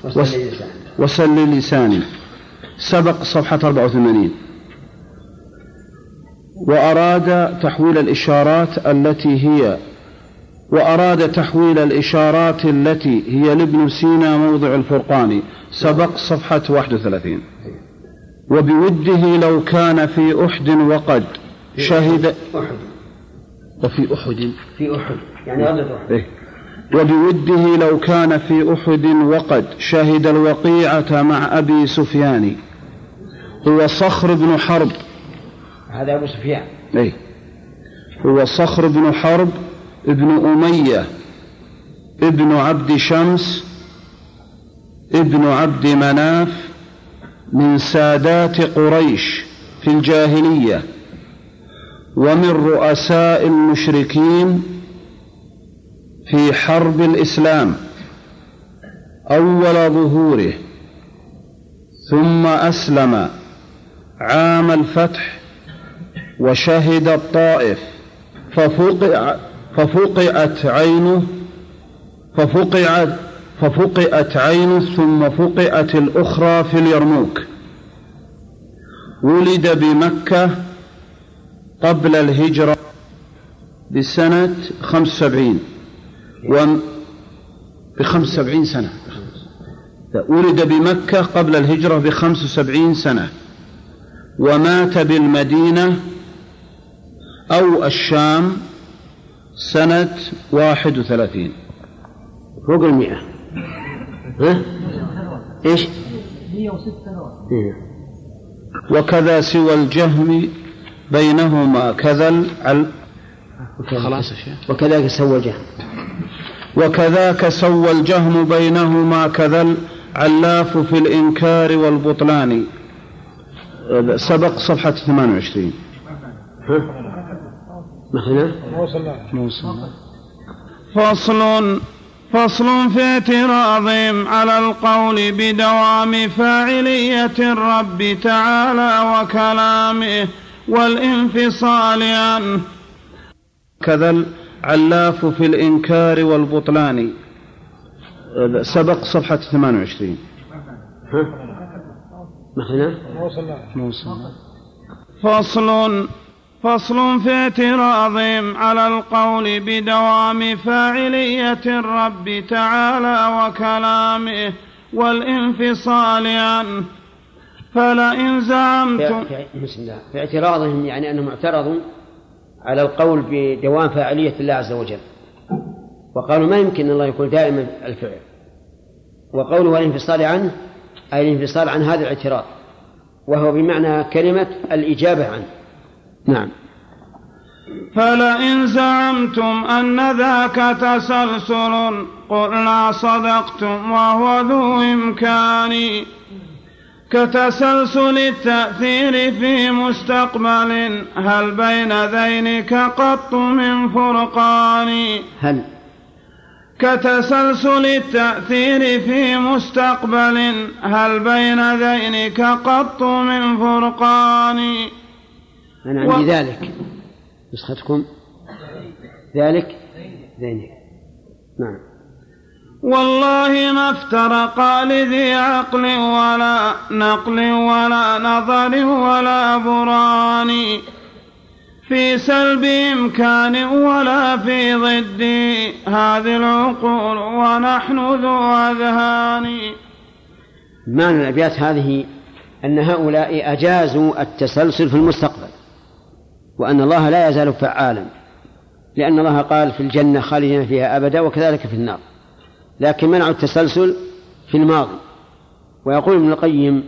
وصل لسان وسل لساني سبق صفحة 84 وأراد تحويل الإشارات التي هي وأراد تحويل الإشارات التي هي لابن سينا موضع الفرقان. سبق صفحة 31 وبوده لو كان في أحد وقد شهد أحد وفي أحد. في أحد يعني غزوة أحد. إيه. وبوده لو كان في أحد وقد شهد الوقيعة مع أبي سفيان. هو صخر بن حرب. هذا أبو سفيان. أي. هو صخر بن حرب ابن أمية ابن عبد شمس ابن عبد مناف من سادات قريش في الجاهلية ومن رؤساء المشركين في حرب الإسلام أول ظهوره ثم أسلم عام الفتح وشهد الطائف ففقع ففقعت عينه ففقعت ففقئت عينه ثم فقئت الأخرى في اليرموك. ولد بمكة قبل الهجرة بسنة خمس وم بخمس وسبعين سنة. ولد بمكة قبل الهجرة بخمس وسبعين سنة ومات بالمدينة أو الشام سنة واحد وثلاثين. فوق المئة. ها؟ إيش؟ 106 سنوات إيه. وكذا سوى الجهم بينهما. كذا خلاص وكذلك سوى جهل وكذاك سوى الجهم بينهما. كذا العلاف في الإنكار والبطلان. سبق صفحة 28 مثلا فصل فصل في اعتراضهم على القول بدوام فاعلية الرب تعالى وكلامه والانفصال عنه كذا العلاف في الإنكار والبطلان. سبق صفحة 28 مثلا فصل فصل في اعتراضهم على القول بدوام فاعلية الرب تعالى وكلامه والانفصال عنه. فلئن زعمتم بسم الله. في اعتراضهم يعني أنهم اعترضوا على القول بدوام فاعلية الله عز وجل. وقالوا ما يمكن أن الله يكون دائما الفعل. وقوله الانفصال عنه أي الانفصال عن هذا الاعتراض. وهو بمعنى كلمة الإجابة عنه. نعم. فلئن زعمتم أن ذاك تسلسل قلنا صدقتم وهو ذو إمكان. كتسلسل التأثير في مستقبل هل بين ذينك قط من فرقان؟ هل؟ كتسلسل التأثير في مستقبل هل بين ذينك قط من فرقان؟ أنا عندي و... ذلك. نسختكم. ذلك؟ ذينك نعم. والله ما افترقا لذي عقل ولا نقل ولا نظر ولا بران في سلب إمكان ولا في ضد. هذه العقول ونحن ذو أذهان. معنى الأبيات هذه أن هؤلاء أجازوا التسلسل في المستقبل. وأن الله لا يزال فعالا. لأن الله قال في الجنة خالدين فيها أبدا وكذلك في النار. لكن منعوا التسلسل في الماضي. ويقول ابن القيم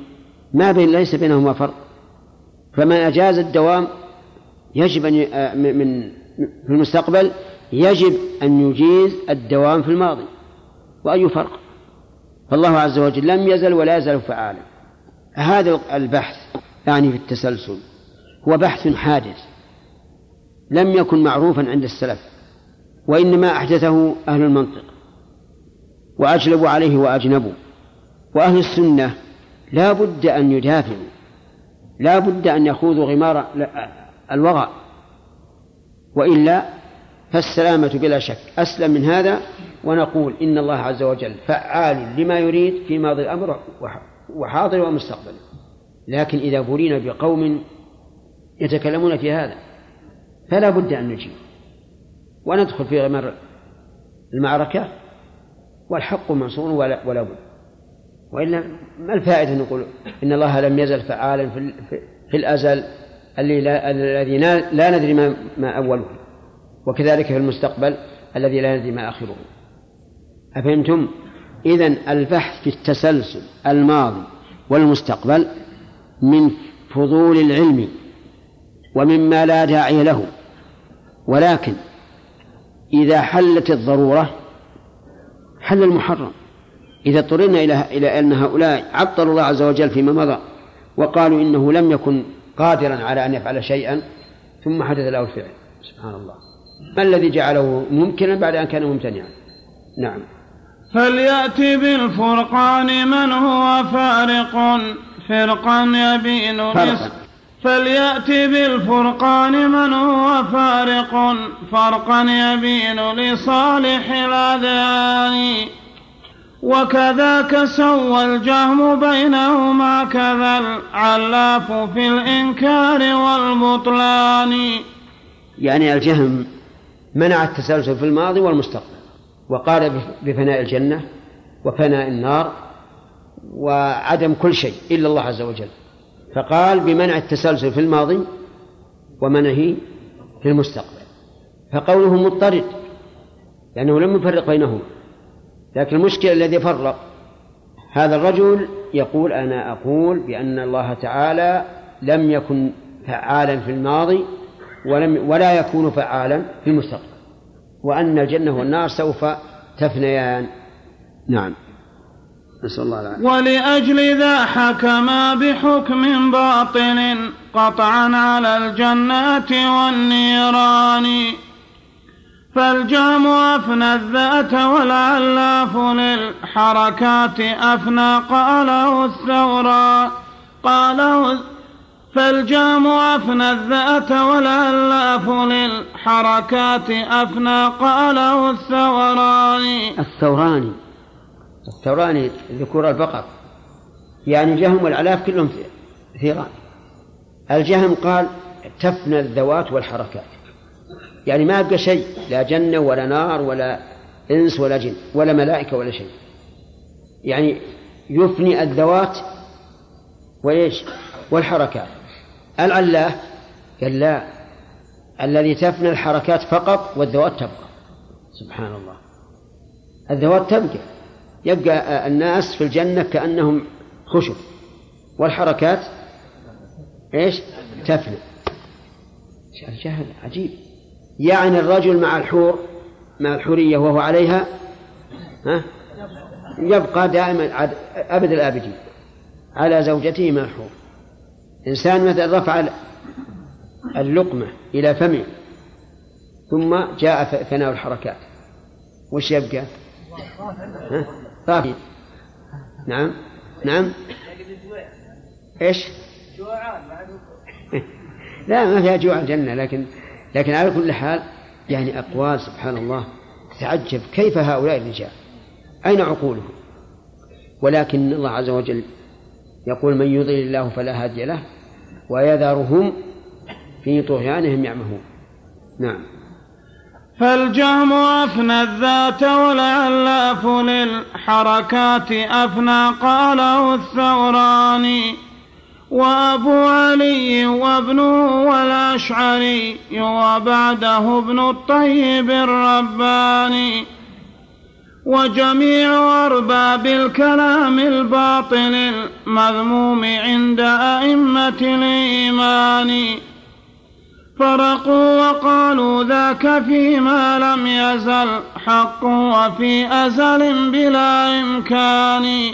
ما بين ليس بينهما فرق. فمن أجاز الدوام يجب أن آه، من في المستقبل يجب أن يجيز الدوام في الماضي. وأي فرق؟ فالله عز وجل لم يزل ولا يزال فعالا. هذا البحث يعني في التسلسل هو بحث حادث. لم يكن معروفا عند السلف وإنما أحدثه أهل المنطق وأجلبوا عليه وأجنبوا. وأهل السنة لا بد أن يدافعوا لا بد أن يخوضوا غمار الوغى. وإلا فالسلامة بلا شك. أسلم من هذا ونقول إن الله عز وجل فعال لما يريد في ماضي الأمر وحاضر ومستقبل. لكن إذا بولينا بقوم يتكلمون في هذا فلا بد أن نجيب. وندخل في غمار المعركة والحق منصور ولا, ولا بد. وإلا ما الفائدة نقول إن الله لم يزل فعالا في, في الأزل الذي لا, لا ندري ما, ما أوله. وكذلك في المستقبل الذي لا ندري ما آخره. أفهمتم؟ إذا البحث في التسلسل الماضي والمستقبل من فضول العلم ومما لا داعي له. ولكن إذا حلت الضرورة حل المحرم. إذا اضطررنا إلى إلى أن هؤلاء عطلوا الله عز وجل فيما مضى وقالوا إنه لم يكن قادرا على أن يفعل شيئا ثم حدث له الفعل. سبحان الله. ما الذي جعله ممكنا بعد أن كان ممتنعا؟ نعم. فليأتي بالفرقان من هو فارق. فرقا يبين فرقا. فليأتي بالفرقان من هو فارق. فرقا يبين لصالح الأذان. وكذاك سوى الجهم بينهما كذا العلاف في الإنكار والبطلان. يعني الجهم منع التسلسل في الماضي والمستقبل وقال بفناء الجنة وفناء النار وعدم كل شيء إلا الله عز وجل. فقال بمنع التسلسل في الماضي ومنعه في المستقبل. فقوله مضطرد لأنه لم يفرق بينهما. لكن المشكلة الذي فرق هذا الرجل يقول أنا أقول بأن الله تعالى لم يكن فعالا في الماضي ولم ولا يكون فعالا في المستقبل. وأن الجنة والنار سوف تفنيان. نعم. نسأل الله العافية. ولأجل ذا حكما بحكم باطل قطعا على الجنات والنيران. فالجهم أفنى الذات والعلاف للحركات أفنى قاله الثوران قاله فالجهم أفنى الذات والعلاف للحركات أفنى قاله الثوران الثوران الثوران ذكور البقر. يعني جهم والعلاف كلهم ثيران. الجهم قال تفنى الذوات والحركات. يعني ما يبقى شيء لا جنة ولا نار ولا إنس ولا جن ولا ملائكة ولا شيء. يعني يفني الذوات وإيش؟ والحركات. العلاف قال لا الذي تفنى الحركات فقط والذوات تبقى. سبحان الله. الذوات تبقى. يبقى الناس في الجنة كأنهم خشب والحركات إيش؟ تفنى الجهل عجيب يعني الرجل مع الحور مع الحورية وهو عليها ها يبقى دائما أبد الآبدين على زوجته مع الحور إنسان مثلا رفع اللقمة إلى فمه ثم جاء ثناء الحركات وش يبقى؟ ها؟ نعم. نعم. إيش؟ لا ما فيها جوع الجنة لكن لكن على كل حال يعني أقوال سبحان الله تعجب كيف هؤلاء الرجال؟ أين عقولهم؟ ولكن الله عز وجل يقول من يضلل الله فلا هادي له ويذرهم في طغيانهم يعمهون. نعم. فالجهم أفنى الذات والعلاف للحركات أفنى قاله الثوراني وأبو علي وابنه والأشعري وبعده ابن الطيب الرباني وجميع أرباب الكلام الباطل المذموم عند أئمة الإيمان فرقوا وقالوا ذاك فيما لم يزل حق وفي أزل بلا إمكان.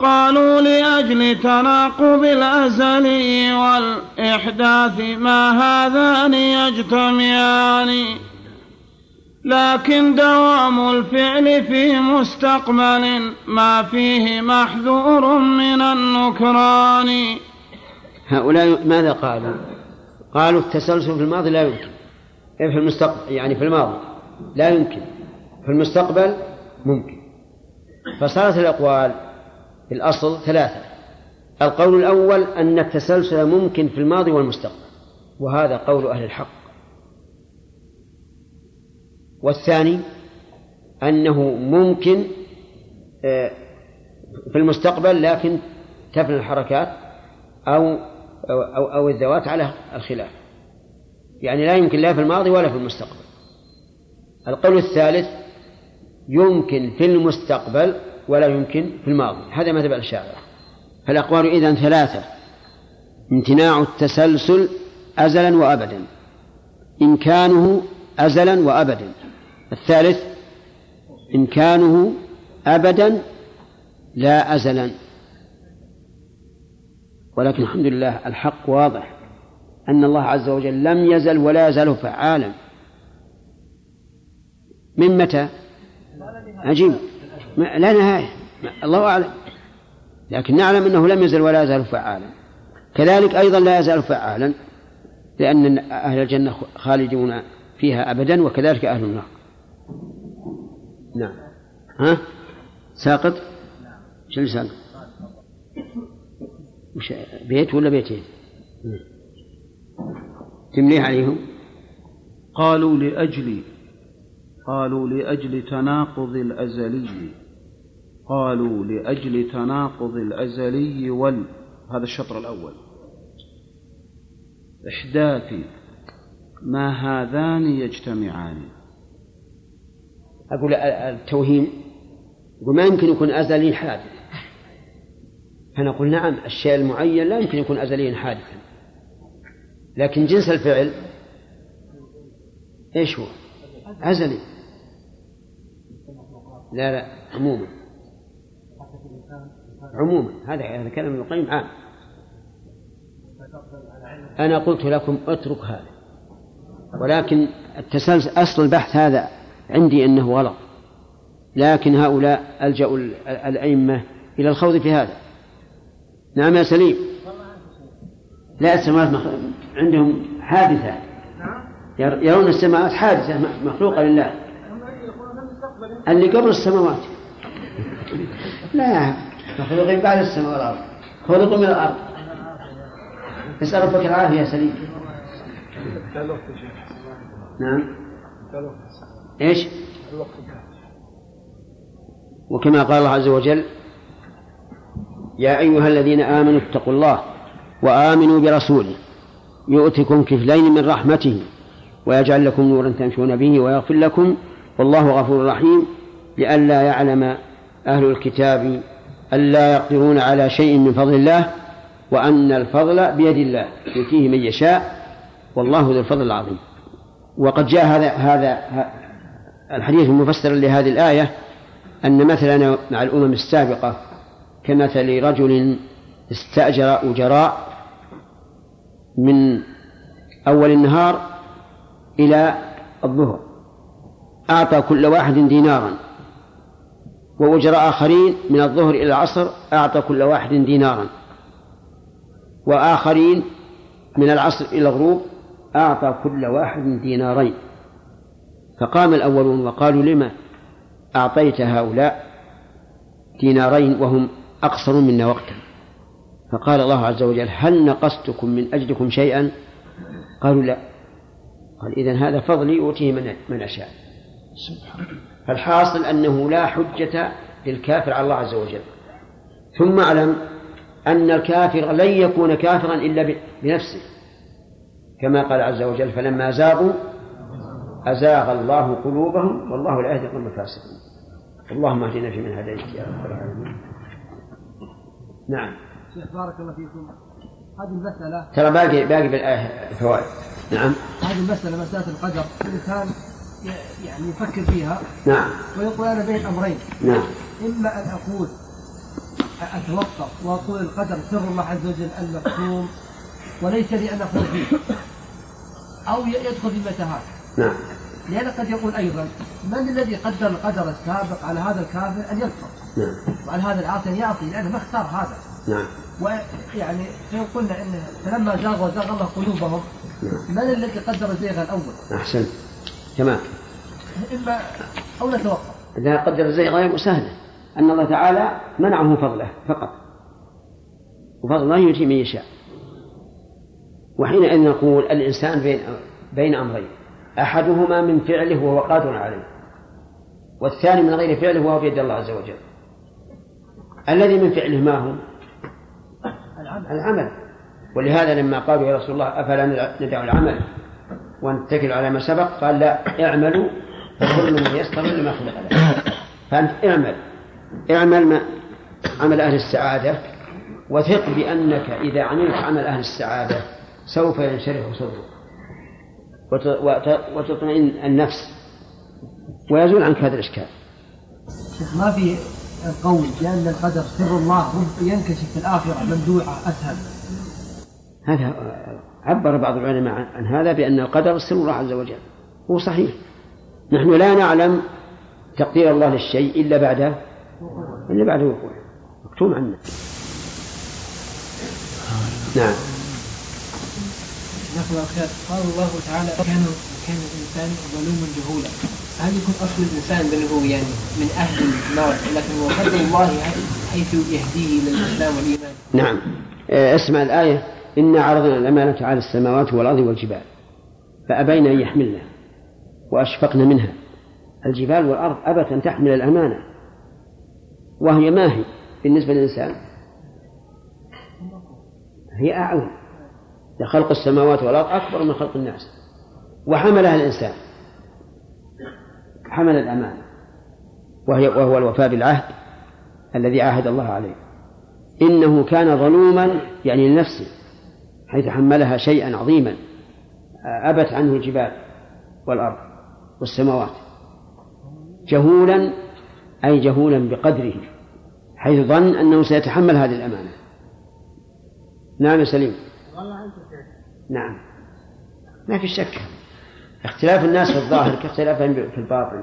قالوا لأجل تناقض الأزلي والإحداث ما هذان يجتمعان. لكن دوام الفعل في مستقبل ما فيه محذور من النكران. هؤلاء ماذا قالوا؟ قالوا التسلسل في الماضي لا يمكن. إيه في المستقبل يعني في الماضي لا يمكن. في المستقبل ممكن. فصارت الأقوال في الأصل ثلاثة. القول الأول أن التسلسل ممكن في الماضي والمستقبل وهذا قول أهل الحق. والثاني أنه ممكن آه، في المستقبل لكن تفنى الحركات أو أو أو الذوات على الخلاف. يعني لا يمكن لا في الماضي ولا في المستقبل. القول الثالث يمكن في المستقبل ولا يمكن في الماضي. هذا مذهب الأشاعرة فالأقوال إذن ثلاثة. امتناع التسلسل أزلا وأبدا. إمكانه أزلا وأبدا. الثالث إمكانه أبدا لا أزلا ولكن الحمد لله الحق واضح أن الله عز وجل لم يزل ولا يزال فعالا. من متى؟ عجيب. لا نهاية. الله أعلم. لكن نعلم أنه لم يزل ولا يزال فعالا. كذلك أيضا لا يزال فعالا لأن أهل الجنة خالدون فيها أبدا وكذلك أهل النار. نعم. ها؟ ساقط؟ شو ساقط؟ مش بيت ولا بيتين؟ تمليه عليهم؟ قالوا لأجل قالوا لأجل تناقض الأزلي. قالوا لأجل تناقض الأزلي وال هذا الشطر الأول. إحداث ما هذان يجتمعان؟ أقول التوهيم يقول ما يمكن يكون أزلي حادث فنقول نعم الشيء المعين لا يمكن يكون أزليا حادثا. لكن جنس الفعل إيش هو؟ أزلي. لا لا عموما. عموما. هذا هذا كلام ابن القيم عام. أنا قلت لكم اترك هذا. ولكن التسلسل أصل البحث هذا عندي أنه غلط. لكن هؤلاء ألجأوا الأئمة إلى الخوض في هذا. نعم يا سليم. لا السماوات عندهم حادثة. يرون السماوات حادثة مخلوقة لله. اللي قبل السماوات. لا مخلوقين بعد السماء والأرض. خلقوا من الأرض. نسأل ربك العافية يا سليم. نعم. إيش؟ وكما قال الله عز وجل يا أيها الذين آمنوا اتقوا الله وآمنوا برسوله يؤتكم كفلين من رحمته ويجعل لكم نورا تمشون به ويغفر لكم والله غفور رحيم لئلا يعلم أهل الكتاب ألا يقدرون على شيء من فضل الله وأن الفضل بيد الله يؤتيه من يشاء والله ذو الفضل العظيم. وقد جاء هذا هذا الحديث المفسر لهذه الآية أن مثلنا مع الأمم السابقة كمثل رجل استأجر أجراء من أول النهار إلى الظهر. أعطى كل واحد دينارا. وأجراء آخرين من الظهر إلى العصر أعطى كل واحد دينارا. وآخرين من العصر إلى الغروب أعطى كل واحد دينارين. فقام الأولون وقالوا لما أعطيت هؤلاء دينارين وهم أقصر منا وقتا. فقال الله عز وجل هل نقصتكم من أجلكم شيئا؟ قالوا لا. قال إذن هذا فضلي أوتيه من من أشاء. فالحاصل أنه لا حجة للكافر على الله عز وجل. ثم أعلم أن الكافر لن يكون كافرا إلا بنفسه. كما قال عز وجل فلما زاغوا أزاغ الله قلوبهم والله لا يهدي القوم الفاسقين. اللهم اهدنا فيمن هديت يا رب العالمين. نعم. شيخ بارك الله فيكم. هذه المسألة ترى باقي باقي بالآية فوائد نعم. هذه المسألة مسألة القدر. الإنسان يعني يفكر فيها نعم. ويقول أنا بين أمرين. نعم. إما أن أقول أتوقف وأقول القدر سر الله عز وجل المكتوم وليس لي أن أقول فيه. أو يدخل في المتاهات. نعم. لأن قد يقول أيضا من الذي قدر القدر السابق على هذا الكافر أن يكفر نعم. وعلى هذا العاصي أن يعصي لأنه ما اختار هذا. نعم. ويعني فإن قلنا إن فلما زاغوا زاغ الله قلوبهم. من الذي قدر الزيغ الأول؟ أحسن. تمام. إما أو نتوقف إذا قدر الزيغ غير سهلة أن الله تعالى منعه فضله فقط. وفضل الله يؤتي من يشاء. وحينئذ نقول الإنسان بين بين أمرين. أحدهما من فعله وهو قادر عليه. والثاني من غير فعله وهو بيد الله عز وجل. الذي من فعله ما هو؟ العمل. ولهذا لما قالوا يا رسول الله أفلا ندع العمل ونتكل على ما سبق؟ قال لا اعملوا فكل من يسر لما خلق له فأنت اعمل. اعمل ما عمل أهل السعادة وثق بأنك إذا عملت عمل أهل السعادة سوف ينشرح صدرك. وتطمئن النفس ويزول عنك هذا الإشكال. ما في قول بأن القدر سر الله ينكشف في الآخرة ممدوحة أسهل. هذا عبر بعض العلماء عن هذا بأن القدر سر الله عز وجل. هو صحيح. نحن لا نعلم تقدير الله للشيء إلا بعد إلا بعد وقوعه. مكتوم عنا نعم. الخير قال الله تعالى كان كان الإنسان ظلوما جهولا. هل يكون أصل الإنسان بل هو يعني من أهل النار لكن هو قدر الله حيث يهديه إلى الإسلام والإيمان. نعم. آه، أسمع الآية انا عرضنا الأمانة على السماوات والأرض والجبال فابين أن يحملنا واشفقن منها. الجبال والأرض أبت أن تحمل الأمانة وهي ما هي بالنسبة للإنسان؟ هي اعظم لخلق السماوات والأرض أكبر من خلق الناس وحملها الإنسان. حمل الأمانة وهي وهو الوفاء بالعهد الذي عاهد الله عليه. إنه كان ظلوما يعني لنفسه حيث حملها شيئا عظيما أبت عنه الجبال والأرض والسماوات. جهولا أي جهولا بقدره حيث ظن أنه سيتحمل هذه الأمانة. نعم سليم. نعم. ما في شك. اختلاف الناس في الظاهر كاختلافهم في الباطن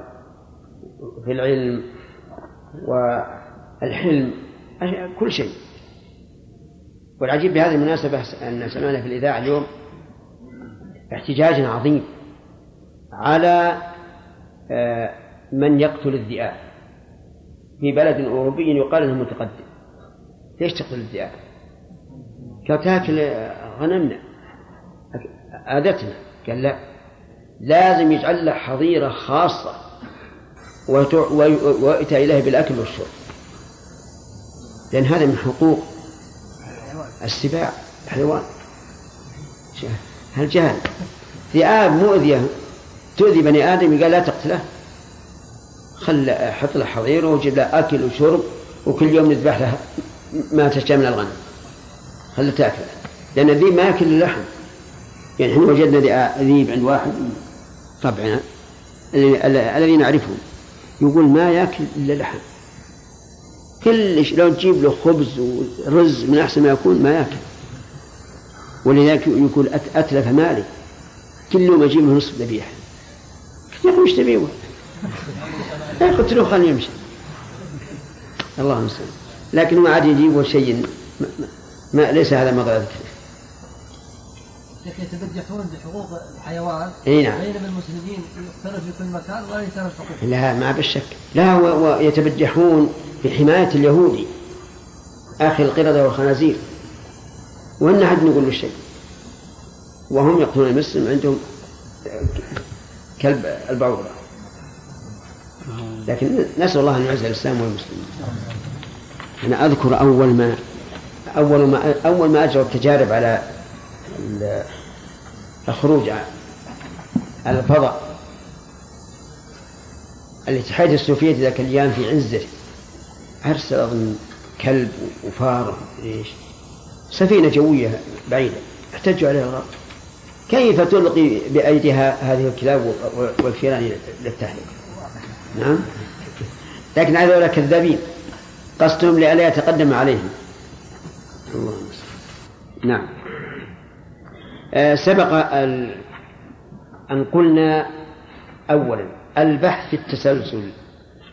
في العلم والحلم كل شيء. والعجيب بهذه المناسبة أن سمعنا في الإذاعة اليوم احتجاج عظيم على آه، من يقتل الذئاب. في بلد أوروبي يقال أنه متقدم. ليش تقتل الذئاب؟ قال تاكل غنمنا عادتنا قال لا. لازم يجعل له حظيرة خاصة ويؤتى إليه بالأكل والشرب. لأن هذا من حقوق السباع الحيوان. هالجهل ذئاب مؤذية تؤذي بني آدم قال لا تقتله. خل حط له حظيرة وجيب له أكل وشرب وكل يوم نذبح له ما تشتهي من الغنم. خله تأكله. لأن الذيب ما يأكل اللحم. يعني إحنا وجدنا ذيب عند واحد. طبعا الذي نعرفهم يقول ما يأكل إلا لحم. كلش لو تجيب له خبز ورز من أحسن ما يكون ما يأكل. ولذلك يقول أتلف مالي كل يوم أجيب له نصف ذبيحة. أخي وش تبيه؟ قلت خليه يمشي الله المستعان لكن ما عاد يجيبوا شيء ما, ليس هذا مضرة يتبجحون بحقوق الحيوان. إي نعم. بينما المسلمين يقتلوا في كل مكان ولا يسالوا حقوق لا ما بالشك. لا ويتبجحون بحماية اليهودي أخي القردة والخنازير. وإن أحد يقول له شيء. وهم يقتلون المسلم عندهم كلب البعوضة. لكن نسأل الله أن يعز الإسلام والمسلمين. أنا أذكر أول ما أول ما أول ما أجرى التجارب على الخروج على الفضاء. الاتحاد السوفيتي ذاك الأيام في عزة أرسل أظن كلب وفار إيش سفينة جوية بعيدة احتجوا عليها الغرب. كيف تلقي بأيديها هذه الكلاب والفيران للتهلكة نعم. لكن هذول كذابين قصدهم لئلا يتقدم عليهم. الله نعم. سبق أن قلنا أولا البحث في التسلسل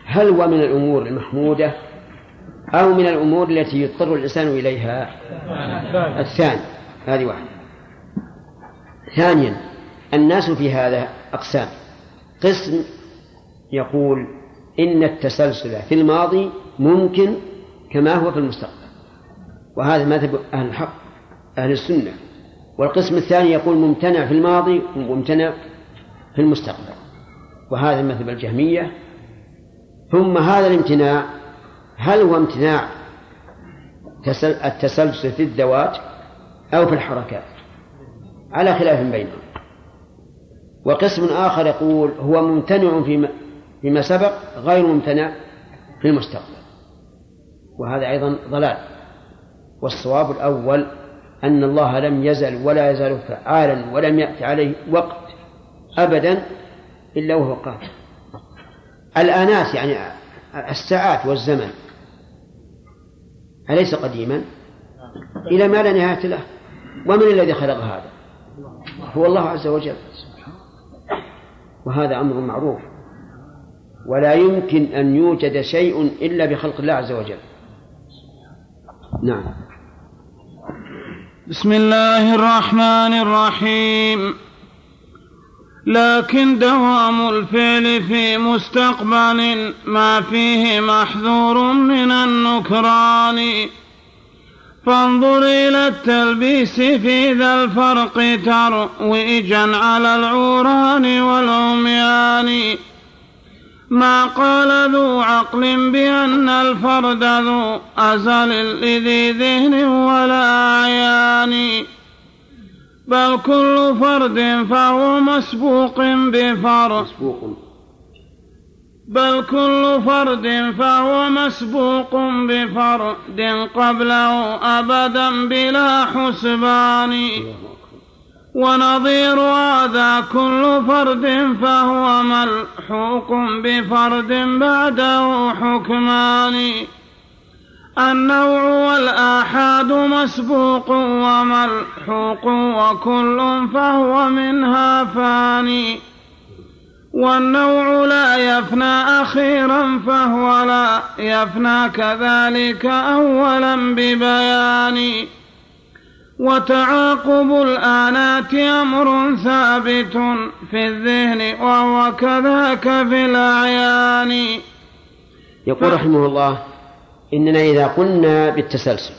هل هو من الأمور المحمودة أو من الأمور التي يضطر الإنسان إليها؟ الثاني هذه واحدة. ثانيا الناس في هذا أقسام. قسم يقول إن التسلسل في الماضي ممكن كما هو في المستقبل وهذا مذهب أهل الحق أهل السنة. والقسم الثاني يقول ممتنع في الماضي وممتنع في المستقبل. وهذا مذهب الجهمية. ثم هذا الامتناع هل هو امتناع التسلسل في الذوات أو في الحركات؟ على خلاف بينهم. وقسم آخر يقول هو ممتنع فيما, فيما سبق غير ممتنع في المستقبل. وهذا أيضا ضلال. والصواب الأول أن الله لم يزل ولا يزال فعالا ولم يأتي عليه وقت أبدا إلا وهو قادر الآنات يعني الساعات والزمن أليس قديما؟ إلى ما لا نهاية له. ومن الذي خلق هذا؟ هو الله عز وجل. وهذا أمر معروف. ولا يمكن أن يوجد شيء إلا بخلق الله عز وجل. نعم. بسم الله الرحمن الرحيم. لكن دوام الفعل في مستقبل ما فيه محذور من النكران. فانظر إلى التلبيس في ذا الفرق ترويجا على العوران والعميان. ما قال ذو عقل بأن الفرد ذو أزل لذي ذهن ولا أعيان بل كل فرد فهو مسبوق بفرد بل كل فرد فهو مسبوق بفرد قبله أبدا بلا حسبان. ونظير هذا كل فرد فهو ملحوق بفرد بعده حكمان. النوع والآحاد مسبوق وملحوق وكل فهو منها فاني. والنوع لا يفنى أخيرا فهو لا يفنى كذلك أولا ببيان وتعاقب الآنات أمر ثابت في الذهن وهو كذاك في الأعيان. يقول رحمه الله إننا إذا قلنا بالتسلسل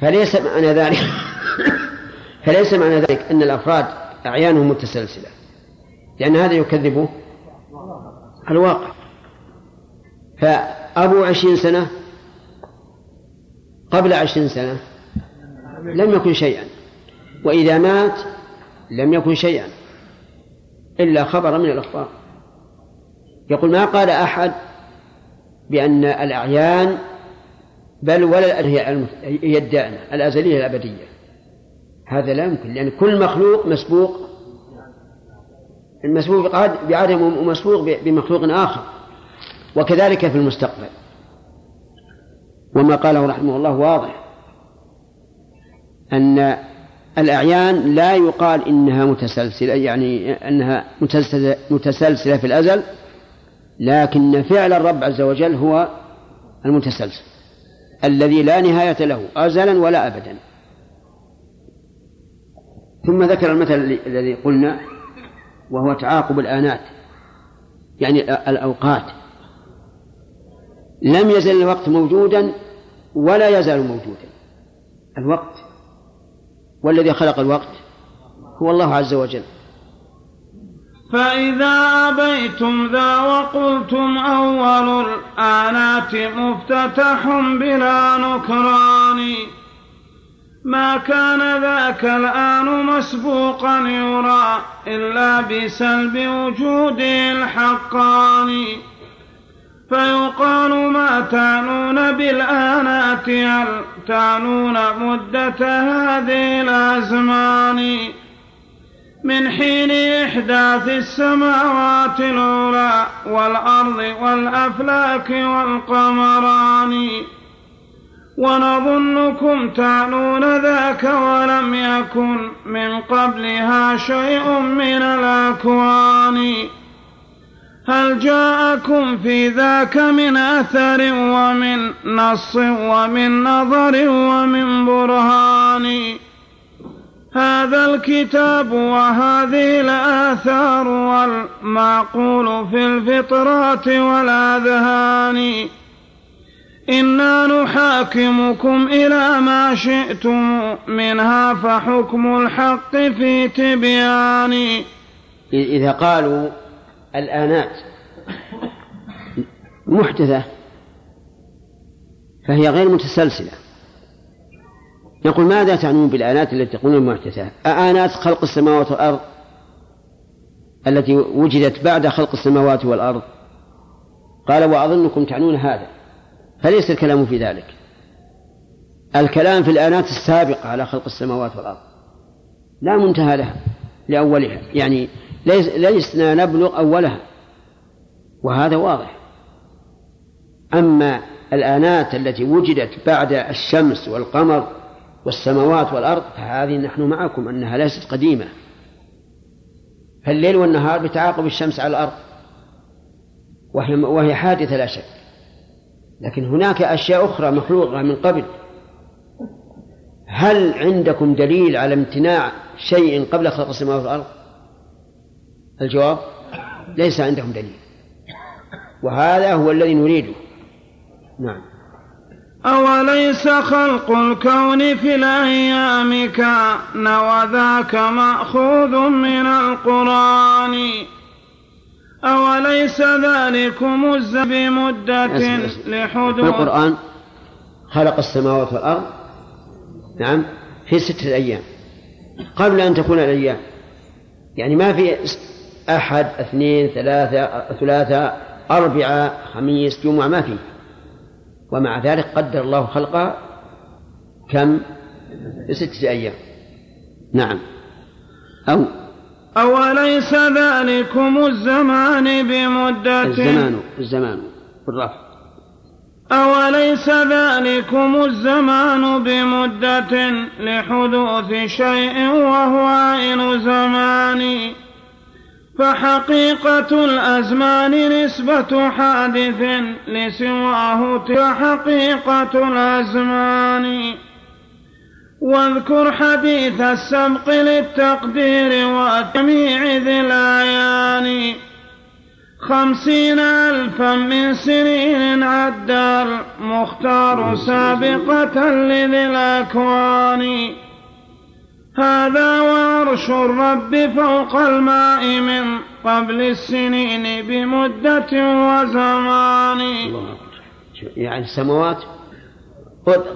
فليس معنى ذلك فليس معنى ذلك أن الأفراد أعيانهم متسلسلة لأن هذا يكذب الواقع. فأبو عشرين سنة قبل عشرين سنة لم يكن شيئا. وإذا مات لم يكن شيئا إلا خبر من الأخبار. يقول ما قال أحد بأن الأعيان بل ولا هي الدائمة الأزلية الأبدية. هذا لا يمكن لأن كل مخلوق مسبوق. المسبوق بعدم ومسبوق بمخلوق آخر. وكذلك في المستقبل. وما قاله رحمه الله واضح. أن الأعيان لا يقال إنها متسلسلة يعني أنها متسلسلة في الأزل لكن فعل الرب عز وجل هو المتسلسل الذي لا نهاية له أزلا ولا أبدا. ثم ذكر المثل الذي قلنا وهو تعاقب الآنات يعني الأوقات. لم يزل الوقت موجودا ولا يزال موجودا. الوقت والذي خلق الوقت هو الله عز وجل. فإذا أبيتم ذا وقلتم أول الآنات مفتتح بلا نكران. ما كان ذاك الآن مسبوقا يرى إلا بسلب وجوده الحقاني فيقال ما تعنون بالآنات هل تعنون مدة هذه الأزمان من حين إحداث السماوات الأولى والأرض والأفلاك والقمران؟ ونظنكم تعنون ذاك ولم يكن من قبلها شيء من الأكوان. هل جاءكم في ذاك من أثر ومن نص ومن نظر ومن برهان؟ هذا الكتاب وهذه الآثار والمعقول في الفطرات والأذهان. إنا نحاكمكم إلى ما شئتم منها فحكم الحق في تبيان. إذا قالوا الآنات محدثة فهي غير متسلسلة. نقول ماذا تعنون بالآنات التي تقولون محدثة؟ أآنات خلق السماوات والأرض التي وجدت بعد خلق السماوات والأرض؟ قال وأظنكم تعنون هذا فليس الكلام في ذلك. الكلام في الآنات السابقة على خلق السماوات والأرض لا منتهى لها لأولها يعني ليس لسنا نبلغ أولها وهذا واضح. أما الآنات التي وجدت بعد الشمس والقمر والسماوات والأرض فهذه نحن معكم أنها ليست قديمة. فالليل والنهار بتعاقب الشمس على الأرض وهي وهي حادثة لا شك. لكن هناك أشياء أخرى مخلوقة من قبل. هل عندكم دليل على امتناع شيء قبل خلق السماوات والأرض؟ الجواب ليس عندهم دليل. وهذا هو الذي نريده. نعم. أوليس خلق الكون في الأيام كأن وذاك مأخوذ من القرآن؟ أوليس ذلكم الز بمدة لحدود؟ القرآن خلق السماوات والأرض نعم في ستة أيام. قبل أن تكون الأيام. يعني ما في أحد اثنين ثلاثة ثلاثة أربعة خميس جمعة ما في. ومع ذلك قدر الله خلقها كم؟ ستة أيام. نعم. أو أوليس ذلكم الزمان بمدة؟ الزمان الزمان بالرفع أوليس ذلكم الزمان بمدة لحدوث شيء وهو عين زمان فحقيقة الأزمان نسبة حادث لسواه فحقيقة الأزمان. واذكر حديث السبق للتقدير وجميع ذي الأعيان. خمسين ألفا من سنين عدى المختار سابقة لذي الأكوان. هذا وعرش الرب فوق الماء من قبل السنين بمدة وزمان. يعني السماوات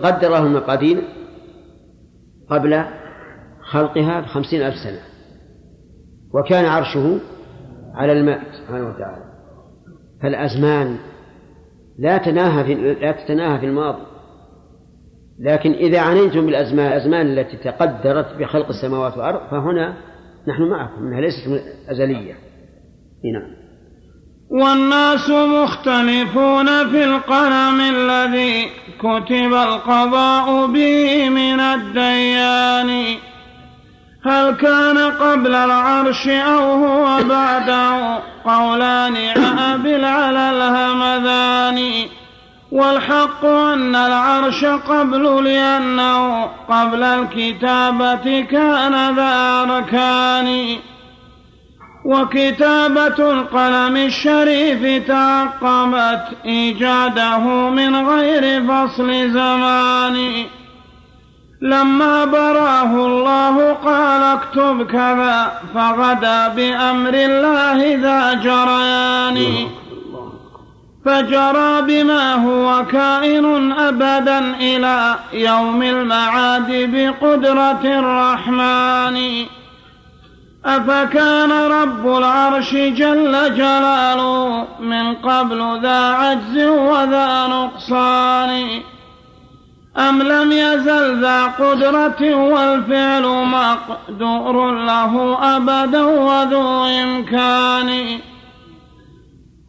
قدره المقادير قبل خلقها بخمسين ألف سنة. وكان عرشه على الماء سبحانه وتعالى. فالأزمان لا تناهى في لا تتناهى في الماضي. لكن إذا عنيتم بالأزمان الأزمان التي تقدرت بخلق السماوات والأرض فهنا نحن معكم أنها ليست أزلية. نعم. والناس مختلفون في القلم الذي كتب القضاء به من الديان. هل كان قبل العرش أو هو بعده؟ قولان عابل على الهمذان والحق أن العرش قبل لأنه قبل الكتابة كان ذا أركان. وكتابة القلم الشريف تعقبت إيجاده من غير فصل زمان. لما براه الله قال اكتب كذا فغدا بأمر الله ذا جريان. فجرى بما هو كائن أبدا إلى يوم المعاد بقدرة الرحمن. أفكان رب العرش جل جلاله من قبل ذا عجز وذا نقصان. أم لم يزل ذا قدرة والفعل مقدور له أبدا وذو إمكان.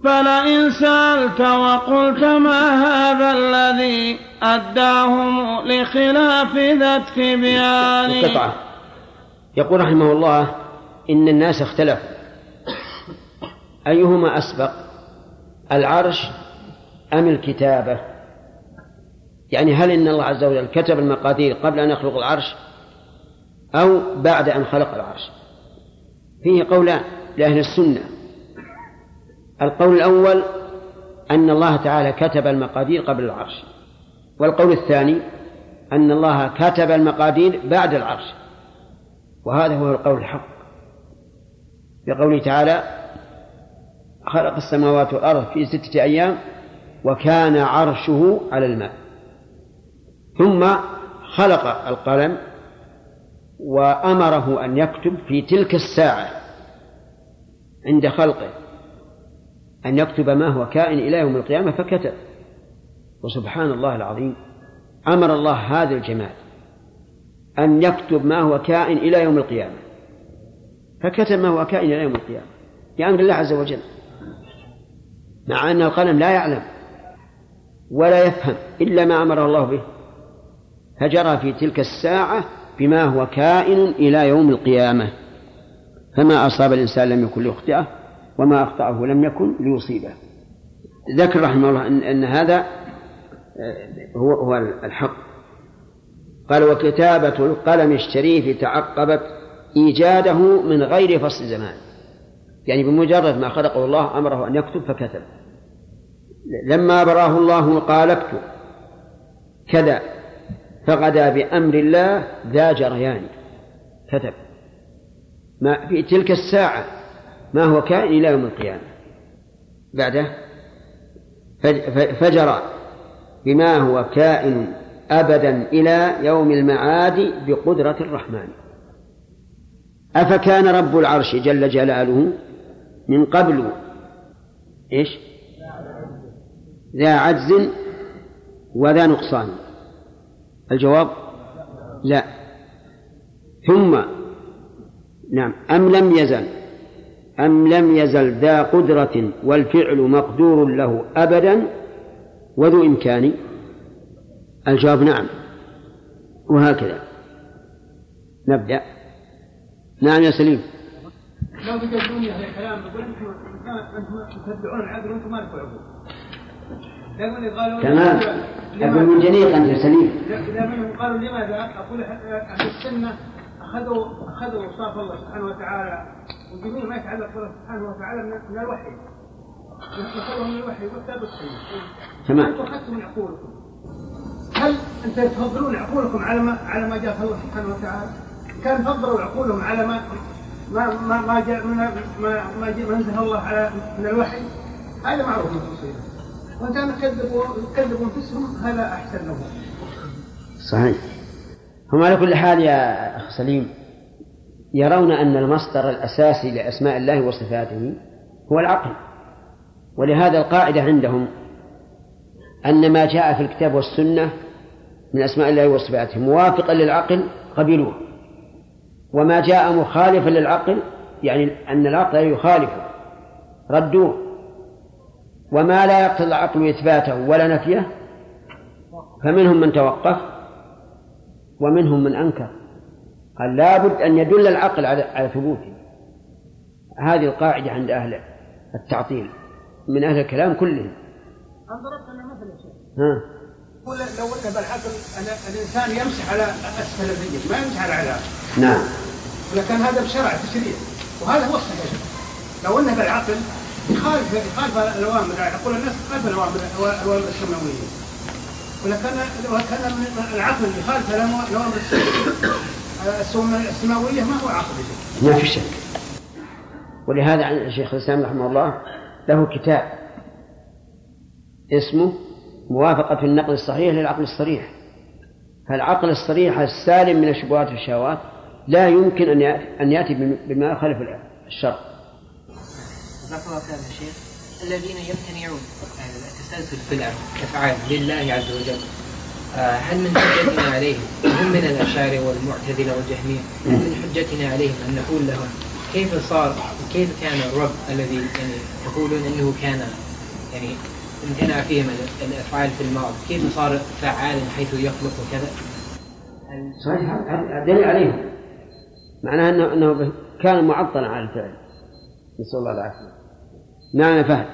فلئن سألت وقلت ما هذا الذي أداهم لخلاف ذا التبيان يقول رحمه الله إن الناس اختلفوا. أيهما أسبق العرش أم الكتابة؟ يعني هل إن الله عز وجل كتب المقادير قبل أن يخلق العرش أو بعد أن خلق العرش؟ فيه قولان لأهل السنة. القول الأول أن الله تعالى كتب المقادير قبل العرش. والقول الثاني أن الله كتب المقادير بعد العرش. وهذا هو القول الحق. بقوله تعالى خلق السماوات والأرض في ستة أيام وكان عرشه على الماء. ثم خلق القلم وأمره أن يكتب في تلك الساعة عند خلقه. أن يكتب ما هو كائن إلى يوم القيامة فكتب. وسبحان الله العظيم أمر الله هذا الجمال أن يكتب ما هو كائن إلى يوم القيامة. فكتب ما هو كائن إلى يوم القيامة بأمر الله عز وجل مع أن القلم لا يعلم ولا يفهم إلا ما أمر الله به. فجرى في تلك الساعة بما هو كائن إلى يوم القيامة. فما أصاب الإنسان لم يكن ليخطئه وما أخطأه لم يكن ليصيبه. ذكر رحمه الله أن, أن هذا آه، هو هو الحق. قال وكتابة القلم الشريف تعقبت إيجاده من غير فصل زمان. يعني بمجرد ما خلقه الله أمره أن يكتب فكتب. لما براه الله قال اكتب. كذا. فغدا بأمر الله ذا جريان. كتب. ما في تلك الساعة ما هو كائن إلى يوم القيامة. بعده فجرى بما هو كائن أبدا إلى يوم المعاد بقدرة الرحمن. أفكان رب العرش جل جلاله من قبل إيش؟ ذا عجز وذا نقصان. الجواب لا. ثم نعم أم لم يزل؟ أم لم يزل ذا قدرة والفعل مقدور له أبدا؟ وذو إمكان. الجواب نعم. وهكذا. نبدأ. نعم يا سليم. لو بتجدوني هذا الكلام بقول أنتم أنتم تتبعون العقل وأنتم ما لكم عقول تمام. أقول من جنيق أنت سليم. لما قالوا لماذا؟ أقول أهل السنة أخذوا أخذوا أوصاف الله سبحانه وتعالى وجميع ما يتعلق بالله سبحانه وتعالى من الوحي نسألهم من الوحي وكتاب السنة تمام أنتم أخذتم من عقولكم هل أنت تفضلون عقولكم على ما على ما جاء الله سبحانه وتعالى؟ كان فضلوا عقولهم على ما ما ما ما جاء من ما ما جاء انزل الله على من الوحي هذا معروف من التصوير وان كانوا كذبوا كذبوا أنفسهم هذا أحسن لهم. صحيح. هم على كل حال يا أخ سليم يرون أن المصدر الأساسي لأسماء الله وصفاته هو العقل. ولهذا القاعدة عندهم أن ما جاء في الكتاب والسنة من أسماء الله وصفاته موافقا للعقل قبلوه. وما جاء مخالفا للعقل يعني أن العقل يخالفه ردوه وما لا يقتضي العقل إثباته ولا نفيه فمنهم من توقف ومنهم من أنكر قال لابد أن يدل العقل على على ثبوته هذه القاعدة عند أهل التعطيل من أهل الكلام كلهم. أنا ضربت لنا مثل يا شيخ. ها؟ يقول لو ان بالعقل أن الإنسان يمسح على أسفل الرجل ما يمسح على اعلاه نعم. ولكن هذا بشرع تشريع. وهذا هو الصحيح. لو انه بالعقل يخالف يخالف الأوامر يقول الناس يخالف الاوامر الأوامر السماوية. ولكن من العقل يخالف الأوامر السماوية ما هو عقل ما في شك. ولهذا الشيخ الإسلام رحمه الله له كتاب اسمه موافقة النقل الصحيح للعقل الصريح. فالعقل الصريح السالم من الشبهات والشهوات لا يمكن أن أن يأتي بما يخالف الشرع. جزاك الله خير يا شيخ. الذين يمتنعون عن التسلسل في الافعال لله عز وجل. هل من حجتنا عليهم؟ هم من الاشاعره والمعتزله والجهمية. هل من حجتنا عليهم أن نقول لهم كيف صار كيف كان الرب الذي يعني تقولون إنه كان يعني امتنع فيه من الأفعال في الماضي؟ كيف صار فعالا حيث يخلق وكذا؟ صحيح. هذا دليل عليهم. معناه انه إنه كان معطلا على الفعل. نسأل الله العافية. نعم فهد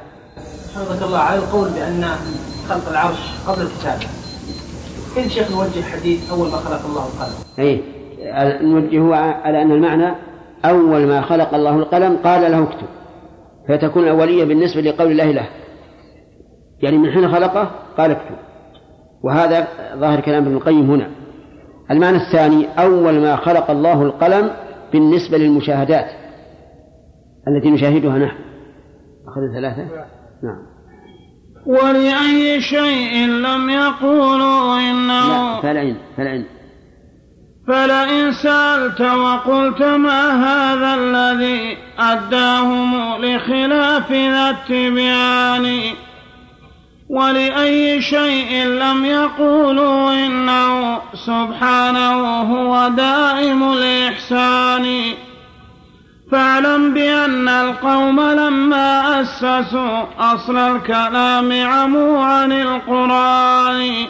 حفظك الله على القول بأن خلق العرش قبل الكتابه كيف شيخ نوجه حديث أول ما خلق الله القلم؟ أي نوجهه على أن المعنى أول ما خلق الله القلم قال له اكتب. فتكون الأولية بالنسبة لقول الله له. يعني من حين خلقه قال اكتب. وهذا ظاهر كلام ابن القيم هنا. المعنى الثاني أول ما خلق الله القلم بالنسبة للمشاهدات التي نشاهدها نحن. أخذ ثلاثة؟ نعم. ولأي شيء لم يقولوا إنه لا فلئن فلئن فلئن سألت وقلت ما هذا الذي أداهم لخلاف ذا التبيان ولأي شيء لم يقولوا إنه سبحانه هو دائم الإحسان. فاعلم بأن القوم لما أسسوا أصل الكلام عموا عن القرآن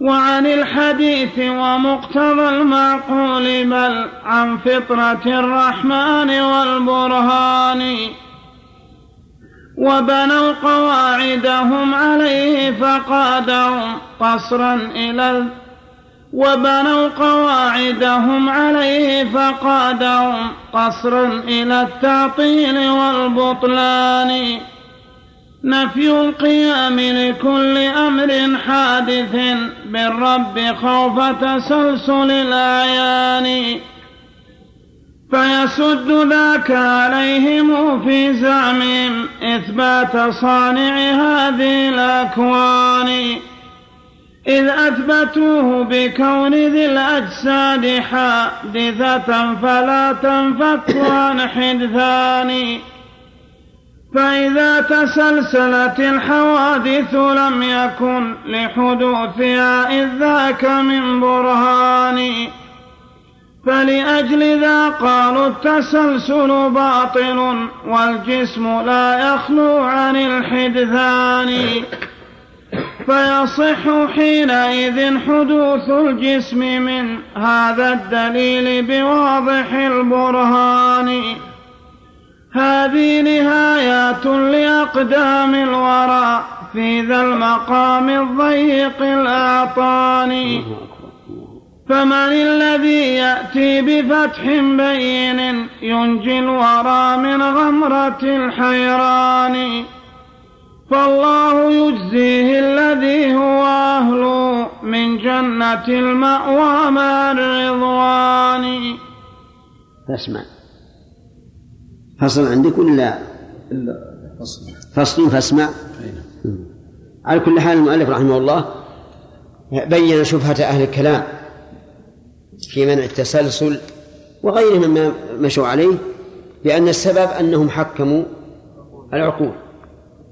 وعن الحديث ومقتضى المعقول بل عن فطرة الرحمن والبرهان. وبنوا قواعدهم عليه فقادهم قصرا إلى وبنوا قواعدهم عليه فقادهم قصرا إلى التعطيل والبطلان. نفي القيام لكل أمر حادث بالرب خوف تسلسل الأعيان. فيسد ذاك عليهم في زعمهم إثبات صانع هذه الأكوان. إذ أثبتوه بكون ذي الأجساد حادثة فلا تنفك عن حدثان. فإذا تسلسلت الحوادث لم يكن لحدوثها إذ ذاك من برهان. فلأجل ذا قالوا التسلسل باطل والجسم لا يخلو عن الحدثان. فيصح حينئذ حدوث الجسم من هذا الدليل بواضح البرهان. هذه نهايات لأقدام الورى في ذا المقام الضيق الأعطاني فمن الذي يأتي بفتح بين ينجي الورى من غمرة الحيران؟ فالله يجزيه المأوى مع الرضوان فاسمع. فصل عندك ولا فصل فصل فاسمع. على كل حال المؤلف رحمه الله بين شبهة أهل الكلام في منع التسلسل وغيرهم مما مشوا عليه لأن السبب أنهم حكموا العقول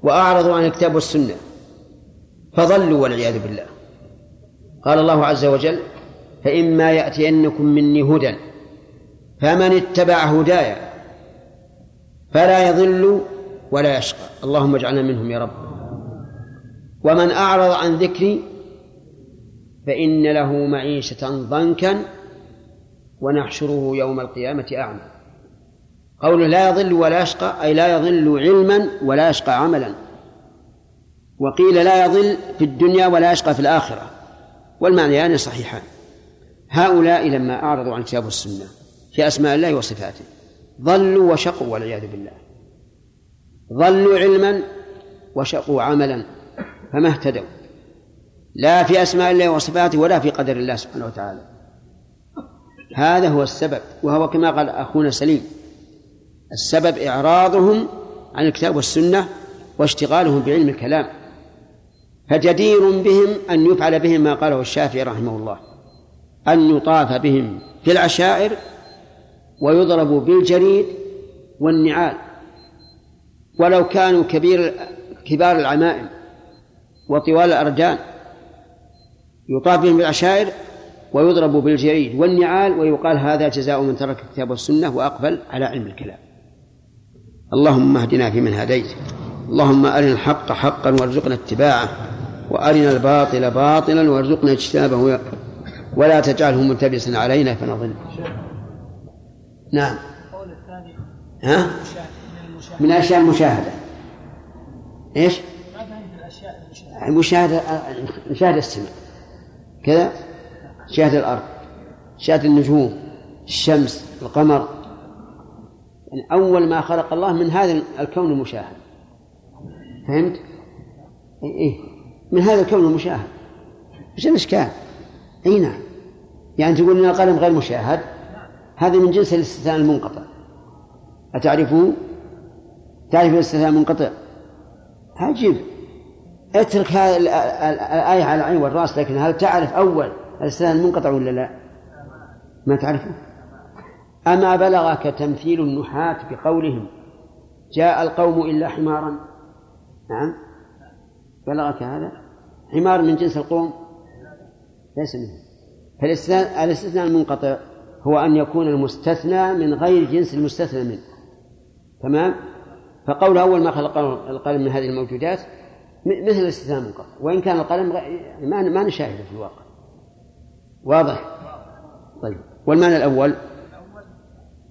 وأعرضوا عن الكتاب والسنة فضلوا والعياذ بالله. قال الله عز وجل فإما يأتينكم مني هدى فمن اتبع هداي فلا يضل ولا يشقى. اللهم اجعلنا منهم يا رب. ومن أعرض عن ذكري فإن له معيشة ضنكا ونحشره يوم القيامة أعمى. قوله لا يضل ولا يشقى أي لا يضل علما ولا يشقى عملا. وقيل لا يضل في الدنيا ولا يشقى في الآخرة. والمعنيان صحيحان. هؤلاء لما أعرضوا عن الكتاب والسنة في أسماء الله وصفاته ضلوا وشقوا والعياذ بالله. ضلوا علما وشقوا عملا فما اهتدوا. لا في أسماء الله وصفاته ولا في قدر الله سبحانه وتعالى. هذا هو السبب وهو كما قال أخونا سليم السبب إعراضهم عن الكتاب والسنة واشتغالهم بعلم الكلام. فجدير بهم أن يفعل بهم ما قاله الشافعي رحمه الله أن يطاف بهم في العشائر ويضربوا بالجريد والنعال. ولو كانوا كبير كبار العمائم وطوال الأردان يطاف بهم بالعشائر ويضرب بالجريد والنعال ويقال هذا جزاء من ترك الكتاب والسنة وأقبل على علم الكلام. اللهم اهدنا فيمن هديت اللهم أرنا الحق حقا وارزقنا اتباعه. وأرنا الباطل باطلا وارزقنا اجتنابه ولا تجعله ملتبسا علينا فنضل نعم. ها؟ من أشياء المشاهدة. إيش؟ المشاهدة مشاهدة السماء. كذا؟ شاهد الأرض. شاهد النجوم الشمس القمر. يعني أول ما خلق الله من هذا الكون المشاهد. فهمت؟ إيه. من هذا الكون المشاهد إيش الإشكال؟ أي نعم يعني تقول أن القلم غير مشاهد هذا من جنس الاستثناء المنقطع أتعرفه؟ تعرف الاستثناء المنقطع عجيب اترك هذه الآية على العين والرأس لكن هل تعرف أول الاستثناء المنقطع ولا لا؟ ما تعرفه؟ أما بلغك تمثيل النحاة بقولهم جاء القوم إلا حمارا نعم بلغك هذا؟ حمار من جنس القوم؟ ليس منه. فالاستثناء الاستثناء المنقطع هو أن يكون المستثنى من غير جنس المستثنى منه. تمام؟ فقول أول ما خلق القلم من هذه الموجودات مثل الاستثناء المنقطع. وإن كان القلم ما ما نشاهده في الواقع. واضح؟ طيب. والمعنى الأول؟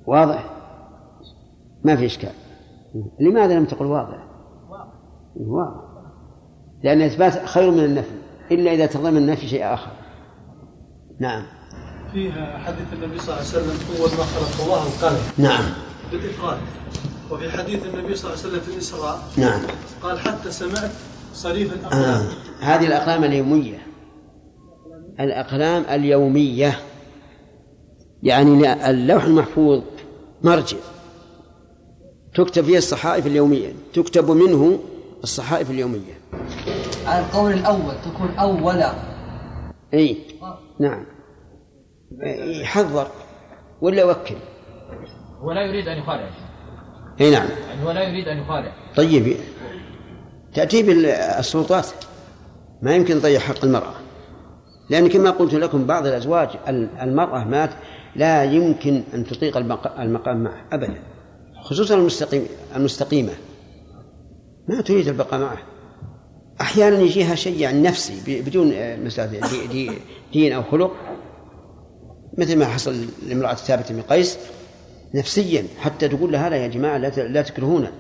واضح. ما في إشكال. لماذا لم تقل واضح؟ واضح. لأن الإثبات خير من النفي إلا إذا تضمن النفي شيء آخر. نعم. فيها حديث النبي صلى الله عليه وسلم أول ما خلق الله القلم نعم. بالإفراد. وفي حديث النبي صلى الله عليه وسلم في الإسراء نعم. قال حتى سمعت صريف الأقلام. آه. هذه الأقلام اليومية. الأقلام اليومية. يعني اللوح المحفوظ مرجع. تكتب فيه الصحائف اليومية. تكتب منه الصحائف اليومية. القول الأول تكون أولا أي نعم. يحذر ولا يوكل هو لا يريد أن يخالع. إي نعم. يعني هو لا يريد أن يخالع. طيب. تأتي بالسلطات. ما يمكن تضيع حق المرأة. لأن كما قلت لكم بعض الأزواج المرأة مات لا يمكن أن تطيق المقام معه أبدا خصوصا المستقيم المستقيمة. ما تريد البقاء معه. أحيانا يجيها شيء يعني نفسي بدون مثلا دين أو خلق مثل ما حصل لامرأة ثابت بن قيس نفسيا حتى تقول لها لا يا جماعة لا لا تكرهونا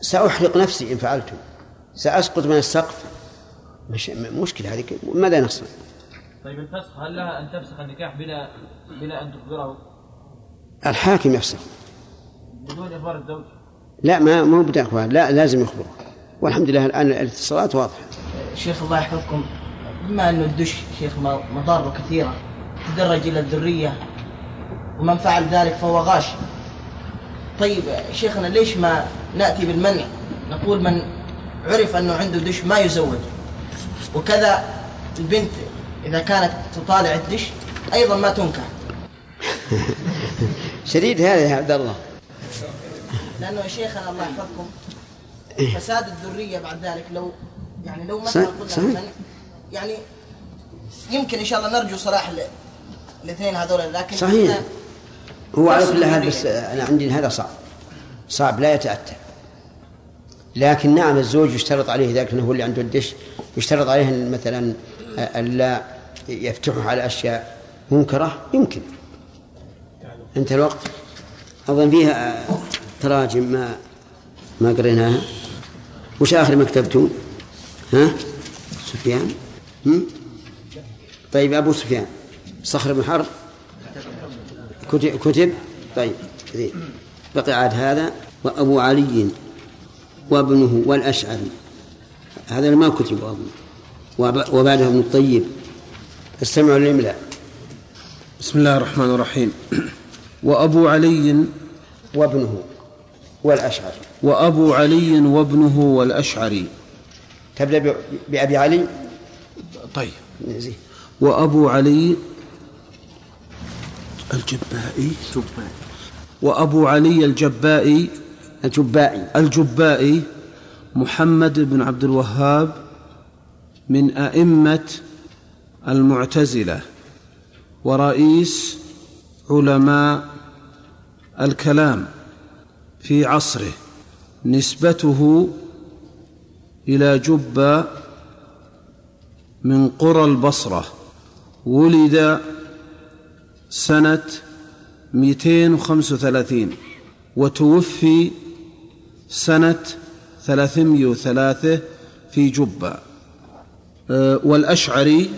سأحرق نفسي إن فعلت سأسقط من السقف مش مشكلة هذه ماذا نصنع؟ طيب الفسخ هل لها أن تفسخ النكاح بلا بلا أن تخبره؟ الحاكم يفسخ بدون إخبار الزوج؟ لا ما مو بدون إخبار لا لازم يخبره والحمد لله الآن الاتصالات واضحة. شيخ الله يحفظكم بما أنه الدش شيخ مضاره كثيرة تدرج إلى الذرية ومن فعل ذلك فهو غاش. طيب شيخنا ليش ما نأتي بالمنع؟ نقول من عرف أنه عنده دش ما يزوج وكذا البنت إذا كانت تطالع الدش أيضا ما تنكح شديد هذا يا عبد الله. لأنه شيخنا الله يحفظكم. فساد الذرية بعد ذلك لو يعني لو مثلا. قلنا. المنع يعني يمكن إن شاء الله نرجو صلاح ال- الاثنين هذول لكن صحيح. هو على كل حال. بس أنا عندي هذا صعب. صعب لا يتأتى. لكن نعم الزوج يشترط عليه إذا كان هو اللي عنده الدش يشترط عليه مثلا ألا يفتحه على أشياء منكرة. يمكن. انتهى الوقت. أظن فيها تراجم ما ما قريناها. وش آخر ما كتبتوا ها؟ سفيان؟ هم؟ طيب أبو سفيان. صخر بن حرب؟ كتب, كتب؟ طيب زين بقي عاد هذا وأبو علي وابنه والأشعري. هذا ما كتب أظن وبعده ابن الطيب. استمعوا للإملاء. بسم الله الرحمن الرحيم. وأبو علي وابنه والأشعري. وأبو علي وابنه والأشعري. تبدأ بأبي علي؟ طيب. وأبو علي الجبائي. وأبو علي الجبائي. الجبائي. الجبائي محمد بن عبد الوهاب من أئمة المعتزلة ورئيس علماء الكلام في عصره. نسبته إلى جبة من قرى البصرة. ولد سنة 235 وتوفي سنة 303 في جبة أه، والأشعري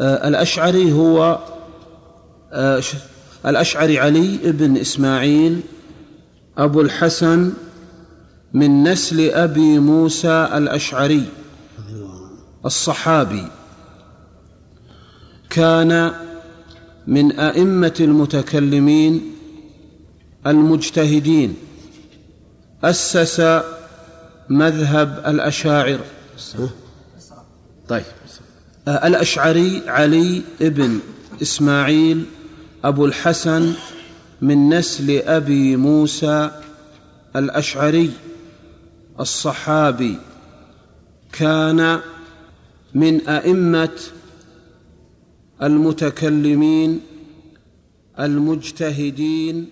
أه، الأشعري هو أه، الأشعري علي بن إسماعيل أبو الحسن من نسل أبي موسى الأشعري الصحابي. كان من أئمة المتكلمين المجتهدين. أسس مذهب الأشاعر. طيب. الأشعري علي ابن إسماعيل أبو الحسن من نسل أبي موسى الأشعري. الصحابي كان من أئمة المتكلمين المجتهدين